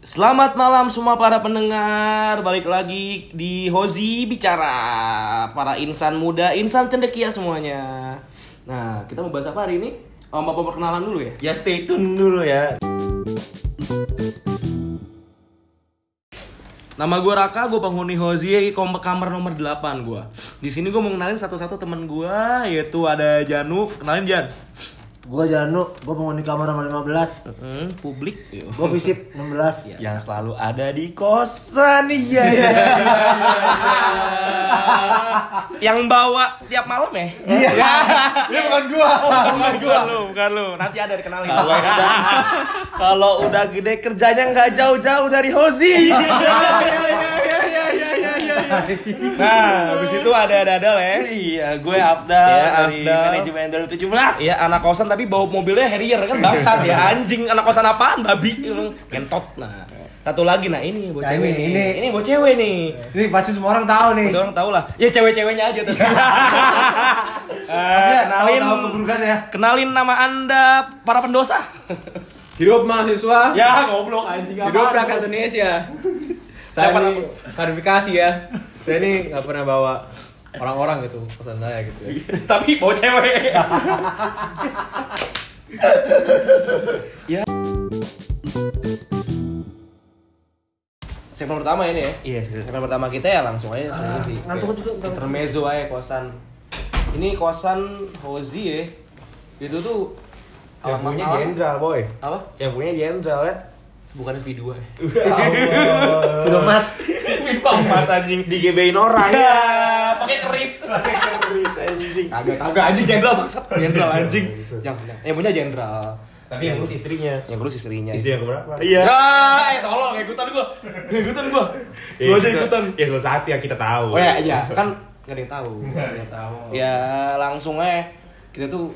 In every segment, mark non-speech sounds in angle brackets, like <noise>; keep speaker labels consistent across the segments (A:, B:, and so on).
A: Selamat malam semua para pendengar Balik lagi di Hozi Bicara Para insan muda, insan cendekia semuanya Nah, kita mau bahas apa hari ini? Oh, mau perkenalan dulu ya?
B: Ya stay tune dulu ya.
A: Nama gue Raka, gue penghuni Hozi kom- kamar nomor 8 gue Di sini gue mau kenalin satu-satu teman gue Yaitu ada Janu, kenalin Jan
C: Gua Janu, gua penghuni kamar nomor 15
A: Hmm, Publik.
C: Gua visip 16 <laughs>
B: Yang selalu ada di kosan iya ya.
A: Yang bawa tiap malam ya?
C: Iya Ini bukan gua
A: bukan gua lu, bukan lu. Nanti ada dikenalin.
B: Kalau udah kalau udah gede kerjanya nggak jauh-jauh dari Hozi.
A: Nah, habis itu ada ada ada ya.
B: iya, gue Abdal
A: Iya,
B: dari
A: Abdal.
B: manajemen dari 17.
A: Iya, anak kosan tapi bawa mobilnya Harrier kan bangsat ya. Anjing anak kosan apaan? Babi. Kentot. Nah, satu lagi nah ini buat
C: Nah,
A: cewek.
C: ini,
A: nih.
C: ini.
A: ini buat cewek nih.
C: Ini pasti semua orang tahu nih
A: Pasti orang tahu lah. Ya cewek-cewewnya aja tuh. <laughs> Eh, kenalin
C: tahu, tahu keburukan ya
A: kenalin nama Anda para pendosa.
D: Hidup mahasiswa,
A: ya, goblok anjing
D: hidup rakyat Indonesia. Saya ini
A: nama-
D: klarifikasi ya. Saya ini nggak pernah bawa orang-orang gitu pesan saya gitu. ya. <laughs>
A: tapi bawa cewek. ya. Segmen pertama ini ya.
B: Iya,
A: Segmen pertama kita ya langsung aja sini sih.
C: ngantuk juga.
A: Intermezzo aja kosan. Ini kosan Hozi ya. Itu tuh
B: Yang punya jenderal, boy.
A: Apa?
B: Yang punya jenderal kan.
A: Bukan V2 ya.
C: Udah mas
A: V2 Mas anjing.
B: Digebein orang
A: Ya, pakai keris. <laughs>
B: Pakai keris anjing.
A: Kagak, kagak anjing jenderal maksud. Jenderal anjing. Yang yang punya jenderal.
B: Tapi yang ngurus istrinya.
A: Yang ngurus istrinya.
B: Istri yang keberapa?
A: Iya. Ya, eh tolong ikutan gua. Ikutan gua. Gua aja ikutan.
B: Ya salah satu yang kita tahu.
A: Oh ya, iya, kan nggak ada yang tahu. Nggak ada yang tahu. Ya, langsung aja kita tuh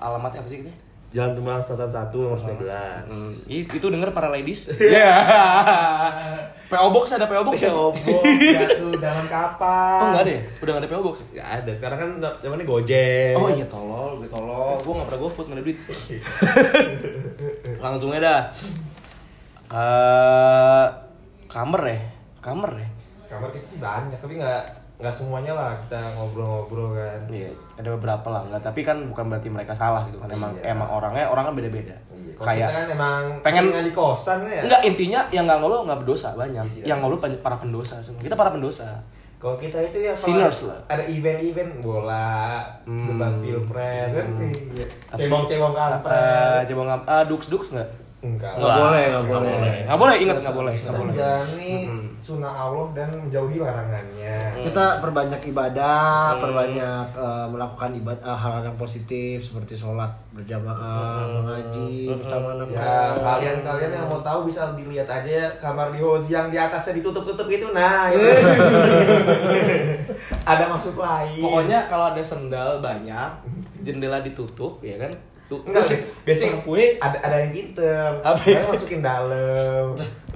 A: alamatnya apa sih kita?
B: Jalan Tumbang Selatan 1 nomor 19.
A: Hmm, itu, itu denger para ladies. <laughs> Iya. <laughs> PO Box ada PO Box <laughs> ya?
B: Obok, jatuh zaman kapan?
A: Oh, enggak ada ya? Udah enggak ada PO Box. ya?
B: Gak ada, sekarang kan zamannya Gojek.
A: Oh iya tolol, gue tolol. Gue gak pernah GoFood, ada duit. Langsung aja dah. Eh, kamar ya? Kamar ya?
B: Kamar kita sih banyak, tapi nggak nggak semuanya lah kita ngobrol-ngobrol kan.
A: Iya, ada beberapa lah enggak, tapi kan bukan berarti mereka salah gitu kan. Emang
B: Iya.
A: emang orangnya orang kan beda-beda.
B: Iya.
A: Kayak
B: kita kan emang
A: pengen-
B: di kosan ya.
A: enggak intinya yang nggak ngeluh nggak berdosa banyak.
B: Iya.
A: Yang ngeluh para pendosa semua. Kita para pendosa.
B: Kalau kita itu ya
A: Sinners lah.
B: Ada event-event bola,
A: Hmm.
B: debat pilpres kan. Iya.
A: Tapi-
B: Cebong-cebong
A: Eh,
B: kampret.
A: coba ngap, ah, duks duks nggak?
B: Enggak.
C: Nggak boleh, nggak boleh.
A: Nggak boleh, ingat nggak boleh,
B: Kita
A: nggak boleh.
B: sunnah Allah dan menjauhi larangannya.
C: Kita perbanyak ibadah,
A: Hmm.
C: perbanyak eh, melakukan ibadah hal-hal yang positif seperti sholat berjamaah, mengaji bersama anak
B: Ya, kalian-kalian yang mau tahu bisa dilihat aja ya kamar di Hozi yang di atasnya ditutup-tutup itu. Nah, itu. <laughs> ada maksud lain.
A: Pokoknya kalau ada sendal banyak, jendela ditutup, ya kan? Tuh,
B: Enggak sih, biasanya
A: lampunya
B: ada ada yang pinter.
A: Apa itu?
B: masukin dalam.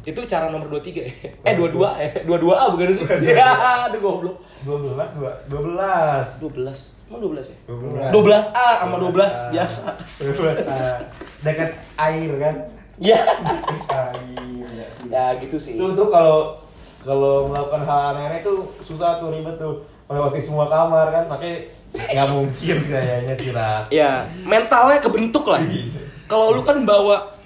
A: itu cara nomor 23 ya? Eh 22 ya? 22A bukan sih? Ya, aduh goblok.
B: 12 dua 12.
A: 12. Emang 12 ya?
B: 12.
A: 12A sama 12 biasa.
B: 12. ah, dekat air kan?
A: Ya.
B: Air.
A: Ya gitu sih.
B: Itu tuh kalau kalau melakukan hal aneh-aneh tuh susah tuh ribet tuh melewati semua kamar kan makanya nggak mungkin kayaknya sih Rat.
A: Ya, mentalnya kebentuk lah. Kalau lu kan bawa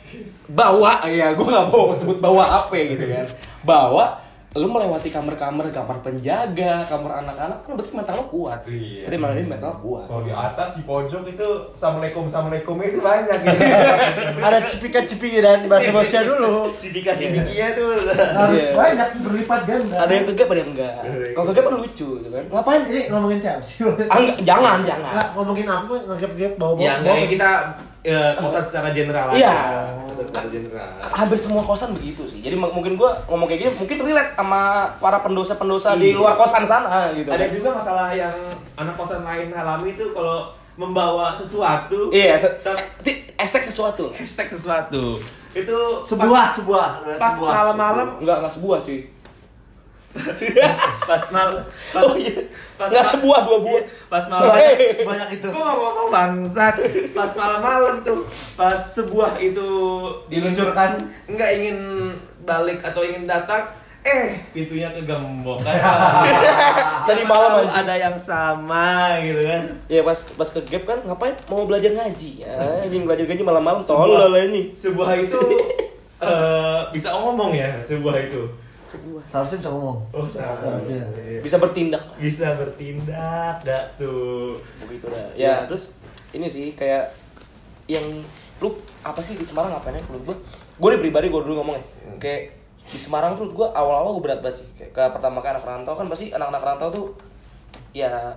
A: bawa ya gue nggak mau sebut bawa apa gitu kan. Bawa lu melewati kamar-kamar, kamar penjaga, kamar anak-anak kan berarti mental lu kuat.
B: Iya.
A: Berarti mental ini mental kuat.
B: Kalau di atas di pojok itu assalamualaikum assalamualaikum itu banyak gitu. <laughs>
C: Ada cipika-cipiki dan bahasa-bahasa dulu
B: Cipika cipikinya tuh.
C: Harus
A: Iya.
C: banyak berlipat ganda
A: Ada yang kegep, ada yang enggak. Kalau kegep kan lucu gitu kan. Ngapain?
C: Ini ngomongin Chelsea
A: Ah, jangan, jangan.
C: Nggak, ngomongin aku ngegep-gep bawa
B: Ya enggak ya eh, kosan secara general aja.
A: Iya.
B: Kosan secara general.
A: hampir semua kosan begitu sih. Jadi mungkin gua ngomong kayak gini mungkin relate sama para pendosa-pendosa di
B: Iya.
A: luar kosan sana gitu.
B: Ada juga masalah yang anak kosan lain alami itu kalau membawa sesuatu
A: Iya, hashtag sesuatu.
B: hashtag sesuatu itu
C: sebuah sebuah
B: pas
C: sebuah.
B: malam-malam
A: Enggak, enggak sebuah cuy.
B: Pas malam pas
A: oh iya.
B: pas
A: Enggak
B: ma-
A: sebuah, dua buah.
B: pas malam
C: sebanyak, sebanyak itu
B: Gua mau ngomong bangsat pas malam-malam tuh pas sebuah itu
C: diluncurkan
B: nggak ingin balik atau ingin datang, eh pintunya kegembok kan. <laughs>
A: Tadi malam anjing.
B: ada yang sama gitu kan.
A: Ya pas pas ke gap kan ngapain mau belajar ngaji. Ya, anjing belajar ngaji malam-malam tolol anjing.
B: Sebuah itu <laughs> eh, bisa ngomong ya, sebuah itu.
A: Sebuah.
C: Seharusnya bisa ngomong.
B: Oh, salah.
A: Bisa bertindak.
B: Bisa bertindak, dak tuh.
A: begitu dah ya terus ini sih kayak yang lu apa sih di Semarang ngapain ya menurut gue gue nih pribadi gue dulu ngomong ya kayak di Semarang tuh gue awal-awal gue berat banget sih kayak ke pertama kali anak rantau kan pasti anak-anak rantau tuh ya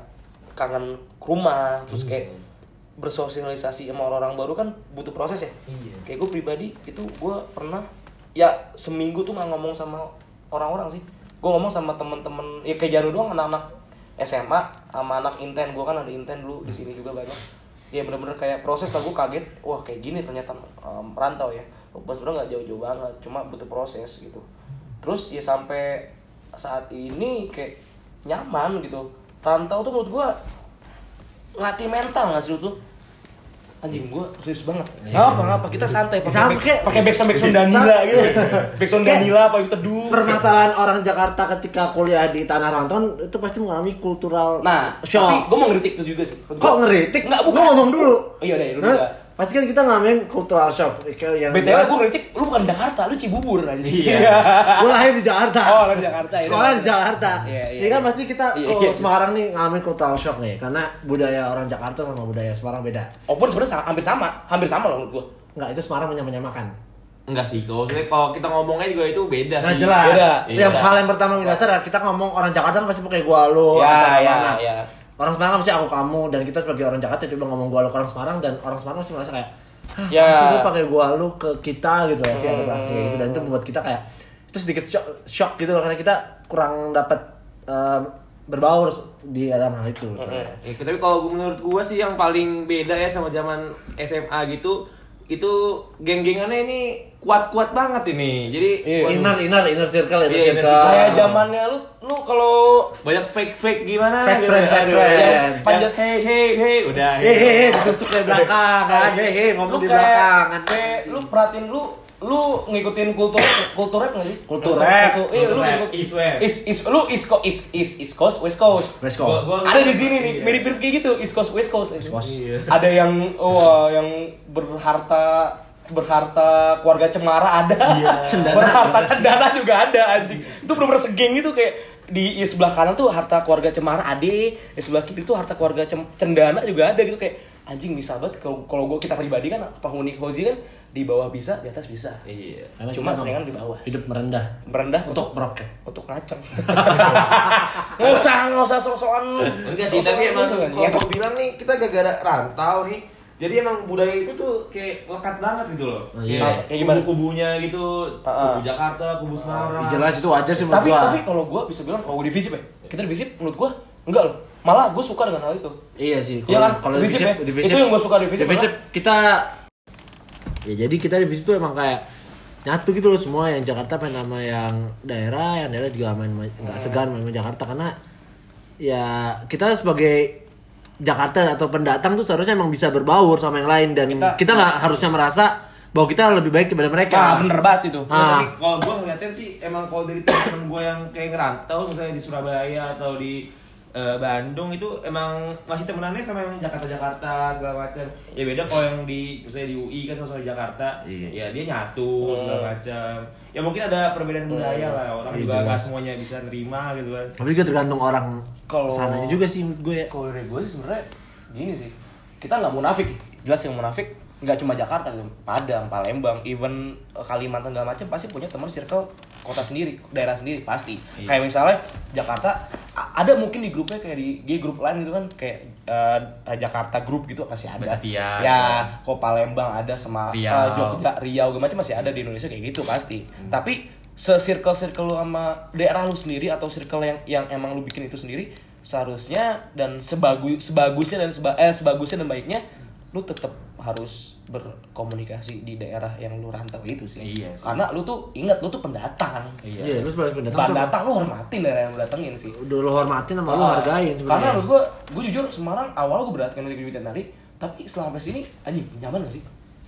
A: kangen ke rumah terus kayak bersosialisasi sama orang-orang baru kan butuh proses ya
B: Iya.
A: kayak gue pribadi itu gue pernah ya seminggu tuh nggak ngomong sama orang-orang sih. Gue ngomong sama temen-temen ya kayak Janu doang anak-anak SMA sama anak inten. Gue kan ada inten dulu di sini juga banyak. Ya bener-bener kayak proses lah gue kaget. Wah kayak gini ternyata um, ya. Pas sebenarnya nggak jauh-jauh banget cuma butuh proses gitu. Terus ya sampai saat ini kayak nyaman gitu. Rantau tuh menurut gue ngelatih mental nggak sih tuh anjing gua serius banget. Nggak apa apa. Kita santai pakai pakai backsound backsound Danila gitu. backsound Danila apa itu teduh
C: Permasalahan orang Jakarta ketika kuliah di tanah rantau itu pasti mengalami kultural
A: nah
C: shock.
A: tapi gua mau ngeritik itu juga sih.
C: Kok ngeritik?
A: nggak
C: Gua
A: bukan.
C: ngomong dulu.
A: oh, iya deh lu
C: Hah?
A: juga
C: Pasti kan kita ngalamin cultural shock yang
A: BTW
C: jelas-
A: gua ngeritik lu bukan Jakarta lu Cibubur anjing
B: Iya.
C: Gue lahir di Jakarta.
A: Oh, lahir di Jakarta, ya.
C: Sekolah di Jakarta.
A: Iya, iya,
C: Ini kan
A: iya.
C: pasti kita
A: Iya, iya.
C: Semarang nih ngalamin cultural shock nih karena budaya orang Jakarta sama budaya Semarang beda.
A: Opor sebenarnya sa- hampir sama hampir sama loh menurut gua
C: Enggak, itu Semarang menyamakan.
B: Enggak sih, kalau maksudnya kalau kita ngomongnya juga itu beda
C: Nah,
B: sih.
C: jelas.
A: Beda.
C: Yang hal yang pertama yang dasar adalah kita ngomong orang Jakarta kan pasti pakai gua lu
A: Ya,
C: atau
A: ya,
C: mana.
A: ya.
C: Orang Semarang pasti aku kamu dan kita sebagai orang Jakarta coba ngomong gua lu ke orang Semarang dan orang Semarang pasti merasa kayak
A: Ya.
C: ya. lu pakai gua lu ke kita gitu ya,
A: Hmm.
C: kayak gitu dan itu membuat kita kayak itu sedikit shock, shock gitu loh karena kita kurang dapat em, berbaur di dalam hal itu.
B: Ya, tapi kalau menurut gua sih yang paling beda ya sama zaman SMA gitu itu geng-gengannya ini kuat-kuat banget ini. Jadi
A: Iya.
B: waduh,
C: Inner inner inner circle inner
B: Iya, inner
C: circle.
A: kayak zamannya lu lu kalau
B: banyak fake-fake gimana
C: Fake
B: gitu.
C: friend, fake friend.
B: yang
A: Panjat-
B: hey hey hey udah.
C: Hehehe, ditusuk dari belakang kan. Hehehe, ngomong di belakang kan.
A: lu perhatiin lu lu ngikutin kultur kultur rap nggak sih?
C: Kultur rap.
A: Kultur- Iya, lu
B: Kultur rap,
A: ngikut
B: East West.
A: Is is lu East Coast East East East Coast West Coast.
C: West
B: Gua-
C: Coast.
B: gua-
A: Ada di sini nih,
B: Iya.
A: mirip-mirip kayak gitu, East Coast West Coast.
C: Coast.
B: Iya.
A: Ada yang wah yang berharta berharta keluarga cemara ada.
C: Cendana. <laughs>
A: Berharta cendana juga ada anjing. Itu bener-bener segeng gitu kayak di, di sebelah kanan tuh harta keluarga cemara ade, di sebelah kiri tuh harta keluarga Cem- cendana juga ada gitu kayak anjing bisa banget kalau kalau gua kita pribadi kan penghuni Hozi kan di bawah bisa, di atas bisa.
B: Iya.
C: Karena
A: Cuma seringan di bawah.
C: Hidup merendah.
A: Merendah
C: Untuk meroket.
A: untuk ngaceng. <laughs> <laughs> nggak usah, nggak usah sok-sokan.
B: Enggak sih, tapi emang
A: gitu kan.
B: kalau gue bilang nih kita gara-gara rantau nih. Jadi emang budaya itu tuh kayak lekat banget gitu loh.
C: Oh, iya.
B: Kayak
A: Kayak gimana?
B: kubu-kubunya gitu,
A: Ah, ah.
B: kubu Jakarta, kubu Semarang.
C: Jelas itu wajar sih menurut
A: tapi
C: gua.
A: tapi kalau gue bisa bilang kalau gue divisip ya kita divisip menurut gue enggak loh malah gue suka dengan hal itu
C: Iya sih.
A: Iya kan?
C: Kalau
A: divisip, ya?
C: divisip-
A: Itu yang gua suka divisip,
C: divisip kita ya jadi kita divisip tuh emang kayak nyatu gitu loh semua yang Jakarta main sama yang daerah, yang daerah juga main nggak segan main sama Jakarta karena ya kita sebagai Jakarta atau pendatang tuh seharusnya emang bisa berbaur sama yang lain dan
A: Kita-
C: kita nggak harusnya merasa bahwa kita lebih baik daripada mereka.
A: ah bener banget itu
B: Ya,
C: Ah.
B: kalau gue ngeliatin sih emang kalau dari temen gue yang kayak ngerantau misalnya di Surabaya atau di eh, Bandung itu emang masih temenannya sama yang Jakarta-Jakarta segala macam. Ya beda kalau yang di misalnya di UI kan sama-sama di Jakarta,
C: Iya.
B: ya dia nyatu segala macam. Ya mungkin ada perbedaan budaya lah, orang
C: Iya,
B: juga nggak semuanya bisa nerima gitu kan.
C: Tapi juga tergantung orang
A: Kalau-
C: sananya juga sih menurut gue ya.
A: kalau dari gue sih sebenarnya gini sih kita nggak munafik jelas yang munafik nggak cuma Jakarta gitu. Padang Palembang even eh, Kalimantan segala macam pasti punya teman circle kota sendiri daerah sendiri pasti kayak misalnya Jakarta ada mungkin di grupnya kayak di, di grup lain gitu kan kayak eh, Jakarta grup gitu pasti ada.
B: Batavia,
A: ya kok Palembang ada sama eh,
B: Riau.
A: Jogja Riau segala macam masih ada di Indonesia kayak gitu pasti. Tapi se-circle circle lu sama daerah lu sendiri atau circle yang yang emang lu bikin itu sendiri seharusnya dan sebagus sebagusnya dan seba, eh sebagusnya dan baiknya lu tetap harus berkomunikasi di daerah yang lu rantau itu sih.
B: Iya sih.
A: Karena lu tuh ingat lu tuh pendatang.
C: Iya, lu sebagai pendatang
A: Pendatang lu hormatin daerah yang lu datengin sih.
C: udah lu hormatin sama lu
A: Ah,
C: hargain sebenarnya.
A: Karena menurut gua, gua jujur Semarang awal gua berat kan dari Witan tadi, tapi setelah sampai sini anjing nyaman gak sih?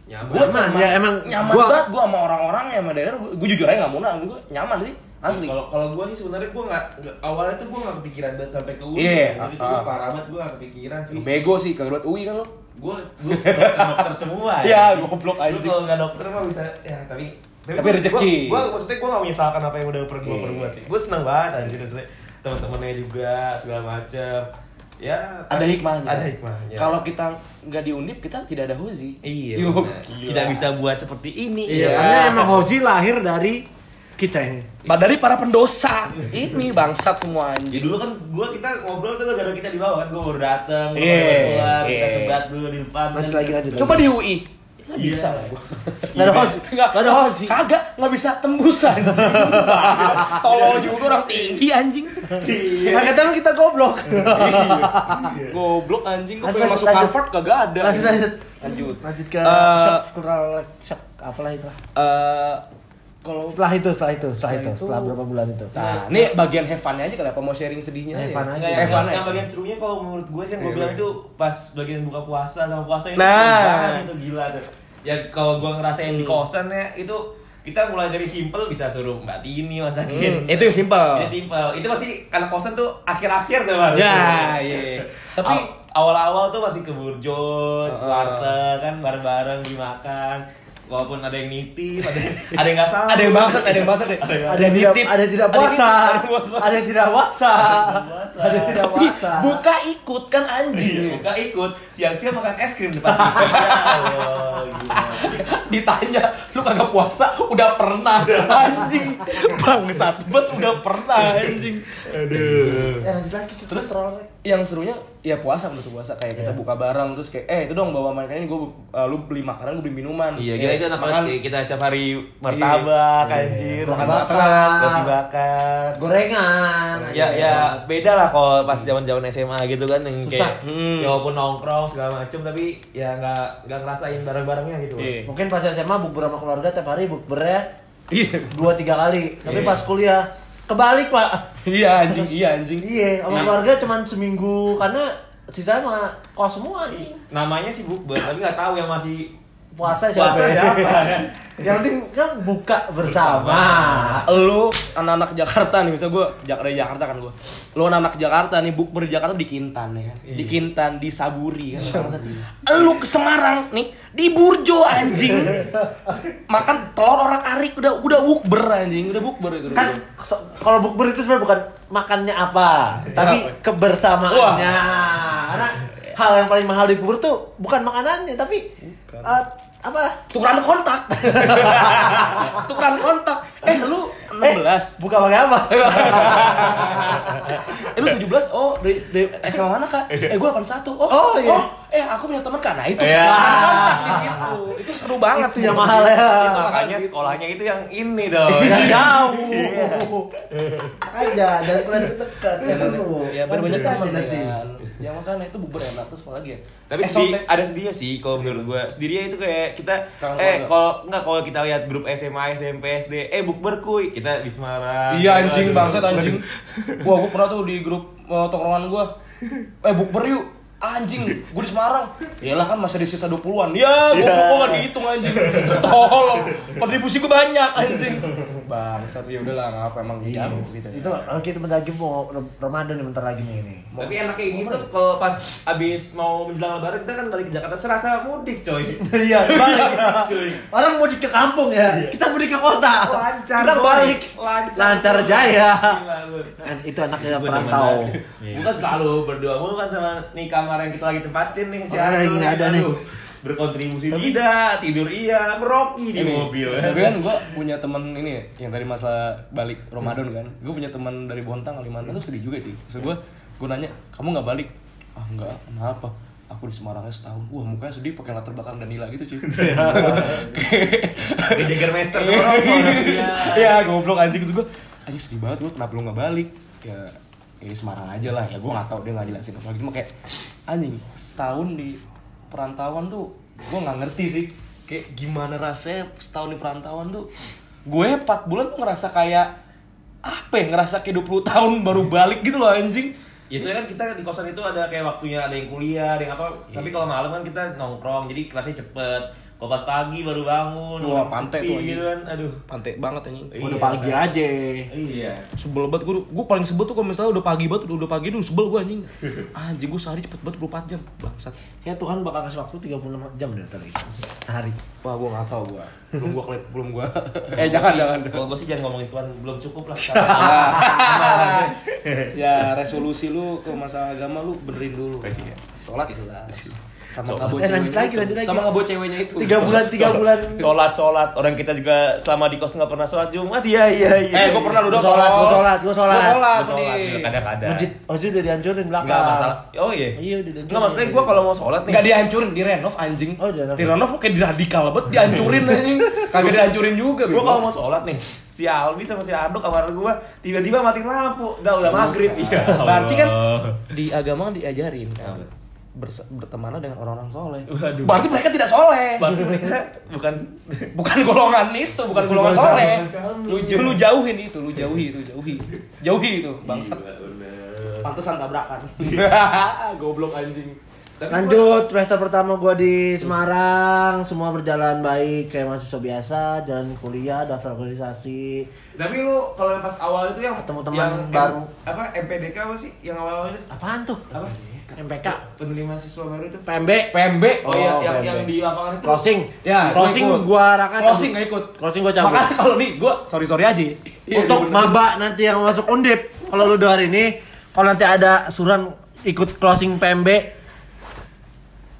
B: Nyaman.
A: Gua
C: Nyaman, ya, emang
A: nyaman
C: gua-
A: banget gue sama orang-orang yang sama daerah gue jujur aja gak mau nang gue nyaman sih asli
B: Kalau kalau gue sih sebenarnya gue nggak awalnya tuh gue nggak kepikiran banget sampai ke UI.
A: Iya,
B: Jadi
A: ah,
B: tuh gue
A: ah.
B: parah banget gue nggak kepikiran sih.
A: bego sih kagak UI kan lo
B: Gue gue dokter, semua. <laughs>
A: Iya,
B: Lu
A: goblok anjing.
B: kalau nggak dokter mah bisa ya tapi
A: Tapi
B: gua-
A: rezeki.
B: Gue maksudnya gue gak menyesalkan apa yang udah pernah gue
A: Iya.
B: perbuat sih. Gue seneng banget anjir maksudnya teman-temannya juga segala macem. Ya
A: ada hikmahnya
B: Ada hikmahnya.
A: kalau kita nggak di undip kita tidak ada hozi
B: Iya.
A: Gila.
B: Tidak bisa buat seperti ini.
C: Iya,
A: Iya.
C: karena emang Hoji lahir dari kita ini.
A: Bah, dari para pendosa ini bangsat semua
B: Ya
A: anjing
B: dulu kan gua kita ngobrol tuh gara kita di bawah kan gua baru dateng, gua
A: Iya,
B: baru keluar, kita
A: iya.
B: sebat dulu di depan.
C: Lanjut
B: kan.
C: lagi, lanjut lagi.
A: coba di UI nggak
B: Iya.
A: bisa lah gua <laughs>
C: Nggak ada Hoji.
A: Nggak,
C: Nggak ada Hoji.
A: Kagak, nggak bisa tembus anjing. <laughs> Tolol juga orang tinggi anjing.
C: Nah, kata kita goblok. <laughs>
A: Goblok anjing, gue
C: Lanjut,
A: pengen masuk. Harvard kagak ada.
C: Lanjut, lanjut.
A: Lanjut.
C: Lanjut ke
A: Eh,
C: shock cultural shock apalah itu.
A: Eh, kalau
C: Setelah itu, setelah itu, setelah itu,
A: itu-
C: setelah berapa bulan itu.
A: Nah, ini bagian have fun aja kali apa mau sharing sedihnya
C: Have
A: aja.
B: yang, yang bagian serunya kalau menurut gue sih yang gue
A: Iya,
B: bilang
A: iya.
B: itu pas bagian buka puasa sama puasa itu
A: Nah.
B: seru banget itu gila tuh. Ya kalau gue ngerasain di kosan ya itu kita mulai dari simple bisa suruh Mbak Tini masakin.
A: Hmm, itu yang simple.
B: Itu simple. Itu pasti anak kosan tuh akhir-akhir tuh baru.
A: Ya, iya.
B: Tapi
A: Aw-
B: awal-awal tuh masih ke Burjo,
A: Ah.
B: warteg kan bareng-bareng dimakan. Walaupun ada yang nitip, ada yang <laughs> ada yang nggak salah.
A: Ada yang bangsat, ada yang bangsat.
B: Ada yang
C: Ada yang tidak,
A: nitip. <laughs>
C: ada yang tidak puasa,
A: ada yang
C: tidak puasa, ada yang tidak puasa.
A: buka ikut kan anjing.
B: Iya, buka ikut siang-siang makan es krim depan TV. <laughs> Ya.
A: Ditanya, lu kagak puasa? Udah pernah anjing. Bangsat bet udah pernah anjing. Aduh.
C: Eh, lanjut lagi
A: Terus
C: kolesterol.
A: Yang serunya ya puasa menurut puasa kayak kita buka bareng terus kayak eh itu dong bawa makanan ini gue lu beli makanan gue beli minuman
B: Iya,
A: Ya,
B: kita itu anak
A: makan.
B: Kita setiap hari martabak,
A: Iya.
B: anjir,
C: Roti
B: makan
C: bakar.
B: roti bakar.
C: Gorengan.
B: Ya, ya beda lah kalau pas zaman-zaman SMA gitu kan yang
C: Susah.
B: kayak
A: Hmm.
B: ya walaupun nongkrong segala macem tapi ya nggak nggak ngerasain bareng-barengnya gitu.
A: Iya.
C: Mungkin pas SMA bukber sama keluarga tiap hari bukbernya
A: iya
C: dua tiga kali. Tapi
B: Iya.
C: pas kuliah kebalik pak. <laughs>
A: iya anjing iya anjing
C: Iya, sama
B: Nah.
C: keluarga cuman seminggu karena sisanya mah kos semua nih.
B: Namanya sih bukber tapi nggak tahu yang masih
C: Puasa siapa?
B: puasa siapa kan. <laughs>
C: Yang penting kan buka bersama.
A: lu anak-anak Jakarta nih misal gue dari Jakarta kan gue lu anak-anak Jakarta nih bukber di Jakarta di Kintan ya kan di Kintan di Saburi kan lu ke Semarang nih di Burjo anjing makan telur orak arik udah udah bukber anjing udah bukber itu
C: Kan kalau bukber itu sebenarnya bukan makannya apa, tapi
A: Apa?
C: kebersamaannya. Karena hal yang paling mahal di bukber tuh bukan makanannya, tapi
A: Bukan.
C: eh, apa?
A: tukeran kontak <laughs> tukeran kontak eh lu 16
C: Eh, buka pakai apa? <laughs>
A: Eh lu 17? Oh, dari, dari SMA mana kak? Eh gue 81 Oh,
C: Oh, iya.
A: Eh aku punya teman kak Nah itu
B: Iya.
A: di situ Itu seru banget
C: Itu yang mahal ya.
B: Itu makanya sekolahnya itu yang ini dong.
C: Yang jauh.
B: Iya.
C: Aja, jangan kalian dekat ya dulu.
A: Ya
C: Lanjut
A: teman
C: aja nanti.
A: kan Yang makanya itu bubur enak Terus apa lagi ya?
B: Tapi
A: Eh,
B: sedih, ada sedihnya sih kalau menurut gua. Sedihnya itu kayak kita
A: Kangen
B: eh kalau enggak kalau kita lihat grup SMA, SMP, SD, eh bukber kuy, kita di Semarang.
A: Iya anjing bangsat anjing <laughs> Wah gue pernah tuh di grup uh, tongkrongan gue Eh bukber yuk Anjing, gue di Semarang. Yalah kan masih ada sisa 20-an Ya, gue yeah. gak dihitung anjing. Tolong Kontribusi gue banyak anjing Bangsat, ya udahlah nggak apa emang
C: Iya.
A: gitu
C: Itu eh, kita bentar lagi mau Ramadan nih bentar lagi nih ini.
B: Tapi enaknya gitu kalau pas abis mau menjelang lebaran kita kan balik ke Jakarta serasa mudik coy. <laughs>
C: Iya, balik. <laughs>
B: Cuy.
C: Orang mudik ke kampung ya, kita mudik ke kota.
B: Lancar,
C: Kita balik.
B: Lancar,
C: Lancar jaya. Kan Itu anaknya perantau.
B: Bukan selalu berdoa mulu kan sama nih kamar yang kita lagi tempatin nih si
C: Oh,
B: Arthur
C: yang ada nih.
B: Berkontribusi tidak, tidur iya, meroki di mobil.
A: Tapi kan gue punya temen ini yang tadi masa balik Ramadan kan. Gue punya teman dari Bontang Kalimantan tuh sedih juga sih. Maksud gue, gue nanya, kamu nggak balik? Ah nggak, kenapa? Aku di Semarangnya setahun. Wah mukanya sedih pakai latar belakang Danila gitu cuy. <laughs>
B: Di Jagermeister sama rokok. Iya.
A: Iya goblok anjing itu gue. Anjing sedih banget gue kenapa lu nggak balik? Ya ya Semarang aja lah ya gue nggak tahu dia nggak jelasin apa gitu kayak anjing setahun di perantauan tuh gue nggak ngerti sih kayak gimana rasanya setahun di perantauan tuh gue 4 bulan tuh ngerasa kayak apa ya ngerasa kayak 20 tahun baru balik gitu loh anjing
B: Ya soalnya kan kita di kosan itu ada kayak waktunya ada yang kuliah, ada yang apa. Tapi kalau malam kan kita nongkrong, jadi kelasnya cepet. Kalau pas pagi baru bangun,
A: Wah,
B: sepi
A: pantai tuh, anjing.
B: gitu kan. Aduh.
A: Pantai banget anjing.
C: Udah
B: Iya.
C: pagi aja.
B: Iya.
A: Sebel banget gue, gue paling sebel tuh kalau misalnya udah pagi banget, udah, udah pagi tuh sebel gue anjing. <laughs> Anjing gue sehari cepet banget 24 jam, bangsat.
C: Kayak Tuhan bakal kasih waktu 36 jam deh ntar lagi. Sehari.
A: Wah gue gak tau gue, belum gue kelip, belum gue. <laughs> eh jangan jangan.
B: Kalau gue sih jangan ngomongin Tuhan, belum cukup lah. <laughs>
A: ya resolusi lu ke masalah agama lu benerin dulu. Sholat jelas. Sama ngabo
C: Eh, lanjut
A: ceweknya
C: lagi, lanjut lagi.
A: Sama ngabo ceweknya itu.
C: Tiga bulan, tiga bulan.
B: sholat sholat orang kita juga selama di kos nggak pernah sholat jumat iya iya iya
A: Eh gue pernah lu
C: Gua
A: dong.
C: sholat, gua sholat, gua sholat.
A: Gue sholat.
B: Gua
A: nih.
B: kadang-kadang
C: Masjid, masjid udah dihancurin belakang.
B: nggak masalah oh iya
C: Iya, udah dihancurin.
B: nggak maksudnya gue kalau mau sholat nih
A: Enggak dihancurin, direnov anjing.
C: Oh, direnov.
A: Direnov kayak di radikal banget, dihancurin anjing. Kagak dihancurin juga,
B: gue kalau mau sholat nih si Aldi sama si Ardo kamar gue tiba-tiba matiin lampu udah udah maghrib iya
A: Berarti kan di agama kan diajarin kan bertemanlah dengan orang-orang soleh.
B: Waduh.
A: Berarti mereka tidak soleh.
B: berarti mereka bukan <laughs>
A: Bukan golongan itu, bukan golongan soleh. Lu, lu jauhin itu, lu jauhi itu, jauhi. Jauhi itu, bangsat.
B: Iya.
A: Pantesan tabrakan. <laughs> Goblok anjing.
B: Tapi
C: Lanjut semester pertama gua di Semarang, semua berjalan baik kayak mahasiswa biasa, jalan kuliah, daftar organisasi.
B: Tapi lu kalau yang pas awal itu yang
C: Ketemu teman
B: yang
C: baru.
B: M- apa MPDK apa sih yang awal itu?
C: Apaan tuh?
B: Apa?
C: MPK.
B: Penerima siswa baru itu.
C: PMB.
A: PMB.
B: Oh, iya,
C: Oh,
B: yang
C: PMB.
B: yang di lapangan itu.
C: Closing.
A: Ya,
C: closing
A: gua ikut.
C: gua Raka
A: Closing
C: cabut.
A: gak ikut.
C: Closing gua cabut.
A: Makanya kalau nih gua sorry sorry aja. Iya,
C: Untuk maba nanti yang masuk undip, kalau lu dengar ini, kalau nanti ada suran ikut closing PMB,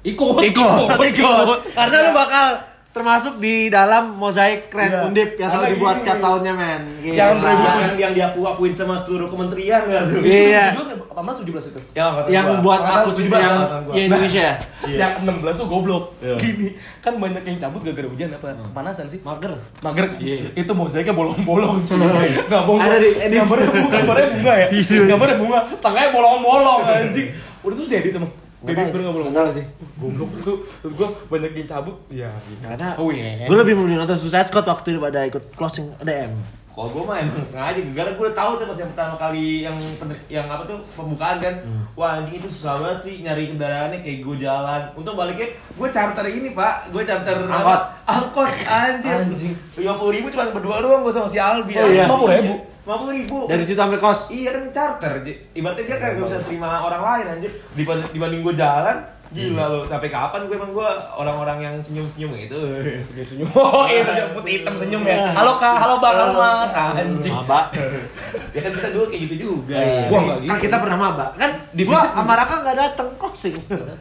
A: ikut,
C: ikut, ikut. Karena lu bakal termasuk di dalam mozaik keren undip yang selalu
A: Karena
C: dibuat tiap tahunnya men. Gila.
A: Yang
B: yang, yang, yang diaku akuin sama seluruh kementerian nggak tuh?
C: Iya.
A: 18 17 itu.
B: Yang angkatan
C: yang
B: gua.
C: buat aku tuh
A: 17
C: yang
B: angkatan gua.
C: ya Indonesia.
B: Iya.
A: Yang 16 tuh goblok.
B: Iya.
A: Gini, kan banyak yang cabut gara-gara hujan apa? Kepanasan sih.
C: Mager.
A: Mager.
B: Iya.
A: Itu mozaiknya bolong-bolong. Enggak bohong.
C: Ada di
A: gambarnya bunga, gambarnya bunga ya. Gambarnya bunga, tangannya bolong-bolong anjing. Udah terus diedit emang. Bener nggak bolong.
C: Nggak tahu sih.
A: Goblok itu. Terus gua banyak yang cabut. Ya.
C: Karena
A: Oh iya.
C: gue lebih memilih nonton Suicide Squad waktu daripada ikut closing DM.
B: Kalau gue mah emang sengaja, gara gue udah tahu tuh pas yang pertama kali yang yang apa tuh pembukaan kan, wah anjing itu susah banget sih nyari kendaraannya kayak gue jalan. Untung baliknya gue charter ini pak, gue charter
C: Angkot.
B: angkot anjir.
A: Anjing.
B: Lima puluh ribu cuma berdua doang gue sama si Albi.
C: Oh, iya.
A: 50.000?
B: Lima puluh ribu.
C: Dari situ sampai kos.
B: Iya kan charter, ibaratnya dia kayak gak bisa terima orang lain anjir. Dibanding, dibanding gue jalan, gila lo Sampai kapan gue emang gue orang-orang yang senyum-senyum gitu
A: Senyum-senyum. Oh, iya senyum putih hitam senyum ya. Halo Kak, halo Bang, halo Mas. Anjing.
C: Maba.
B: Ya kan kita dulu kayak gitu juga
A: Gua nggak gitu.
C: Kan kita pernah maba. Kan
A: Di
C: gua sama Raka nggak datang closing.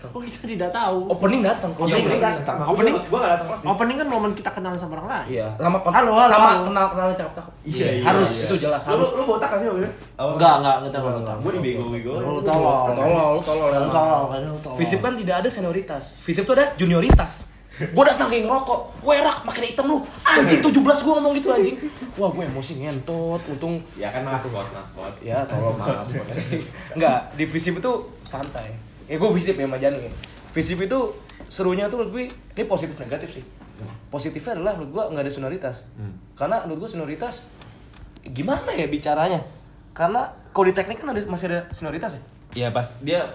C: Kok kita tidak tahu.
A: Opening datang, closing
B: Opening
A: datang.
B: datang.
C: Opening?
B: Gue gak datang kelas
C: Opening kan momen kita kenal sama orang lain.
A: Iya, sama
C: Halo, halo,
A: sama
C: halo.
A: kenal kenal cakep-cakep.
B: Iya, iya,
C: Harus.
B: iya.
A: Itu jelas
B: Lu,
A: harus.
B: lu botak gak sih waktu itu?
C: Enggak, enggak, enggak tahu.
B: Gue dibego-bego
C: Lu tolol.
A: Tolol, lu tolol.
C: Lu tolol, kan lu tolol.
A: Visip kan tidak ada senioritas. Visip tuh ada junioritas. Gue datang kayak ngerokok, werak makin hitam lu. Anjing 17 gue ngomong gitu anjing. Wah gue emosi ngentot, untung
B: Ya kan maskot, maskot
A: ya tolong mas. Enggak, di Visip itu santai. Ya gue Visip ya sama Janu ya. Visip itu serunya tuh menurut gue ini positif negatif sih. Positifnya adalah menurut gue nggak ada senioritas. Karena menurut gue senioritas gimana ya bicaranya? Karena kalau di teknik kan ada masih ada senioritas ya.
B: Iya pas dia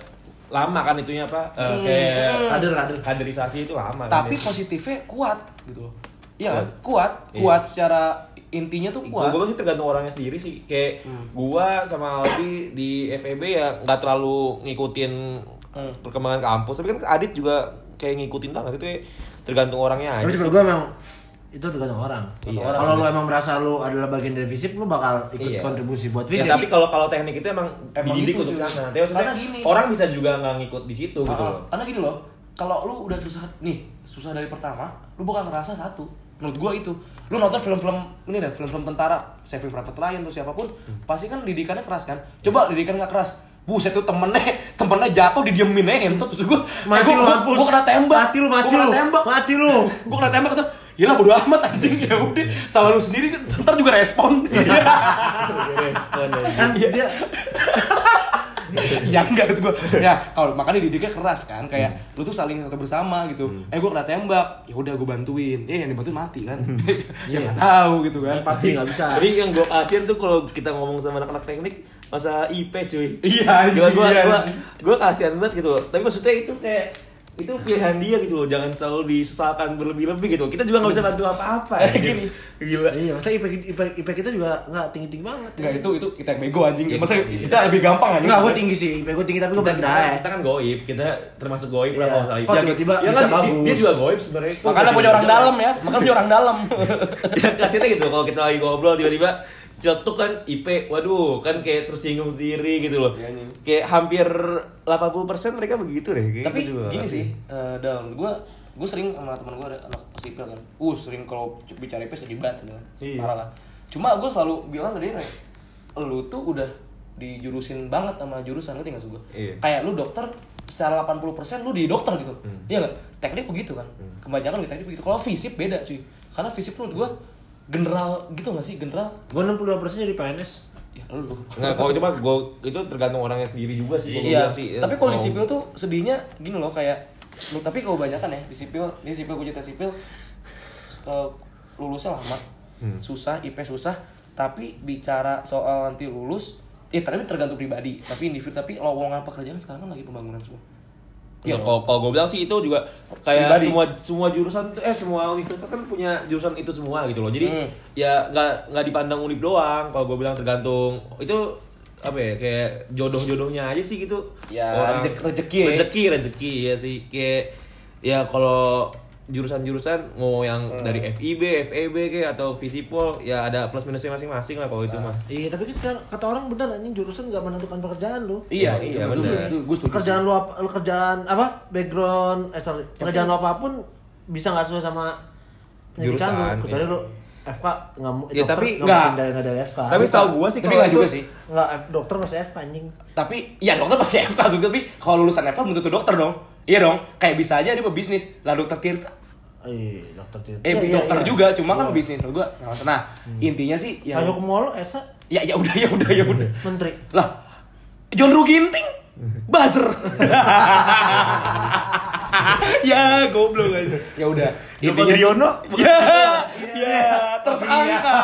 B: lama kan itunya apa eh,
A: Hmm.
B: kayak
C: Kader, kader.
B: kaderisasi itu lama kan
A: tapi
B: dia.
A: positifnya kuat gitu loh. Iya kan? Kuat.
B: Iya.
A: kuat secara intinya tuh kuat.
B: Gua sih tergantung orangnya sendiri sih. Kayak gua sama Aldi di FEB ya nggak terlalu ngikutin
A: Hmm.
B: perkembangan kampus. Tapi kan Adit juga kayak ngikutin banget. Itu kayak tergantung orangnya aja
C: Tapi gue memang itu tergantung orang.
B: Iya.
C: Kalau lu emang merasa lu adalah bagian dari visip, lu bakal ikut
B: Iya.
C: kontribusi buat
B: Ya,
C: visip.
B: tapi kalau kalau teknik itu emang,
A: Emang
B: dididik
A: gitu,
B: untuk sana. Tapi maksudnya
A: Karena gini.
B: orang bisa juga nggak ngikut di situ gitu
A: Ah,
B: loh.
A: karena gini loh kalau lu udah susah nih susah dari pertama lu bakal ngerasa satu menurut gua itu lu nonton film-film ini deh film-film tentara Saving Private Ryan tuh siapa pun pasti kan didikannya keras kan coba didikan nggak keras Buset tuh temennya, temennya jatuh didiemin aja entot terus gua
C: Mati
A: eh,
C: lu,
A: gua,
C: mampus.
A: gua kena tembak.
C: Mati lu, mati
A: Gua kena
C: lu.
A: tembak.
C: Mati lu.
A: Gua kena tembak kata, "Gila bodo amat anjing." Ya udah, salah lu sendiri kan ntar juga respon.
C: kan dia
A: ya enggak gitu gua. Ya kalau makanya didiknya keras kan kayak lu tuh saling satu bersama gitu. Eh gua kena tembak. Ya udah gua bantuin. Eh yang dibantuin mati kan? <laughs> Ya nggak tahu gitu kan.
C: Empati nggak <laughs> bisa.
B: Jadi yang gue kasihan tuh kalau kita ngomong sama anak-anak teknik masa IP cuy.
A: iya
B: gue
A: iya,
B: gue gue kasihan banget gitu. Tapi maksudnya itu kayak itu pilihan dia gitu loh jangan selalu disesalkan berlebih-lebih gitu kita juga nggak bisa bantu apa-apa <laughs>
A: Gini.
B: gila
C: Iya, masa IP, IP, IP kita juga nggak tinggi-tinggi banget.
A: Enggak itu itu kita yang bego anjing.
B: Iya,
A: Masa
B: iya.
A: kita lebih gampang anjing.
C: Enggak, gue tinggi sih. IP gue tinggi tapi gue
B: kita, kita, kita kan goib kita termasuk goib lah
C: Iya.
B: kalau salah
C: tiba-tiba
B: ya
C: bisa
B: kan, dia-
C: bagus?
B: dia juga goib sebenarnya
A: Makanya punya orang dalam ya. <laughs> Makanya punya orang dalam.
B: ya kasihnya gitu kalau kita lagi ngobrol tiba-tiba cetuk kan IP waduh kan kayak tersinggung sendiri gitu loh
A: Iya, anjing.
B: kayak hampir 80% mereka begitu deh kayak
A: Tapi
B: gitu juga.
A: gini sih, eh, dalam gue gue sering sama teman gue ada anak sipil kan. Uh, sering kalau bicara IP sedih banget gitu kan.
B: Iya.
A: Parah lah. Cuma gue selalu bilang ke dia kayak, lu tuh udah dijurusin banget sama jurusan ngerti gak sih gue?
B: Iya.
A: Kayak lu dokter secara 80% lu di dokter gitu. Iya gak? Teknik begitu kan. Kebanyakan di teknik begitu. Kalau fisip beda cuy. Karena fisip menurut gue general gitu gak sih? General
C: Gue 62% jadi PNS.
A: ya lu
B: Nggak, kalau cuma gue itu tergantung orangnya sendiri juga sih. kalau gua
A: Iya,
B: sih.
A: tapi kalau di sipil tuh sedihnya gini loh kayak lu tapi kebanyakan ya di sipil di sipil gue cerita sipil s- eh, lulusnya lama
B: Hmm.
A: susah IP susah tapi bicara soal nanti lulus ya tapi tergantung pribadi tapi individu tapi lowongan pekerjaan sekarang kan lagi pembangunan semua
B: Ya, kalau kalau gue bilang sih itu juga kayak
A: Pribadi.
B: semua semua jurusan tuh- eh semua universitas kan punya jurusan itu semua gitu loh. Jadi
A: Hmm.
B: ya nggak nggak dipandang unip doang. Kalau gue bilang tergantung itu apa ya kayak jodoh-jodohnya aja sih gitu.
A: Ya, rezek- rezeki ya.
B: Rezeki rezeki ya sih kayak ya kalau jurusan-jurusan mau yang
A: Hmm.
B: dari FIB, FEB kayak atau Visipol ya ada plus minusnya masing-masing lah kalau itu mah.
C: Iya, tapi kan kata orang benar anjing jurusan nggak menentukan pekerjaan lu.
A: iya
B: iya,
A: itu-
B: bener.
A: itu- gue setuju
C: Kerjaan lu apa kerjaan apa? Background eh sorry, pekerjaan lu apa pun bisa nggak sesuai sama pendidikan
B: Jurusan,
C: lu. Kecuali
B: iya.
C: lu FK nggak mau
B: Ya,
C: dokter
B: tapi
C: nggak
A: nggak.
C: mungkin dari FK.
B: Tapi setahu gua sih
A: Tapi nggak juga sih
C: nggak F- dokter masih FK anjing.
A: tapi ya dokter pasti FK juga tapi kalau lulusan FK belum tentu dokter dong iya dong kayak bisa aja dia pebisnis lah dokter Tirta
C: Eh, dokter Tirta.
A: Eh,
C: Iya, iya,
A: dokter
C: iya.
A: juga, cuma kan
C: Iya.
A: bisnis menurut gua. Nah, intinya sih yang
C: Kayak Kumolo Esa
A: ya ya udah ya udah ya udah.
C: menteri.
A: Lah, John Ruginting buzzer. <laughs> ya, goblok aja. Ya udah.
B: Joko Wirjono?
A: Ya, <laughs> ya, tersangka.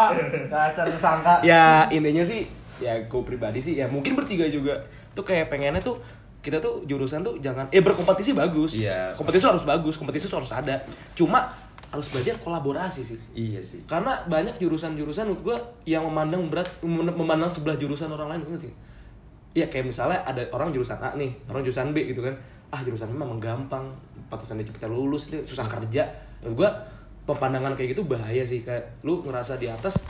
A: <laughs>
C: Dasar tersangka.
A: ya, intinya sih ya gue pribadi sih ya mungkin bertiga juga tuh kayak pengennya tuh kita tuh jurusan tuh jangan eh berkompetisi bagus.
B: Iya.
A: Kompetisi harus bagus, kompetisi harus ada. Cuma harus belajar kolaborasi sih.
B: Iya sih.
A: Karena banyak jurusan-jurusan menurut gue yang memandang berat, mem- memandang sebelah jurusan orang lain, ngerti? Iya kayak misalnya ada orang jurusan A nih, orang jurusan B gitu kan. Ah jurusan B memang gampang, pantasan dia cepet lulus, itu susah kerja. Menurut gue pemandangan kayak gitu bahaya sih kayak lu ngerasa di atas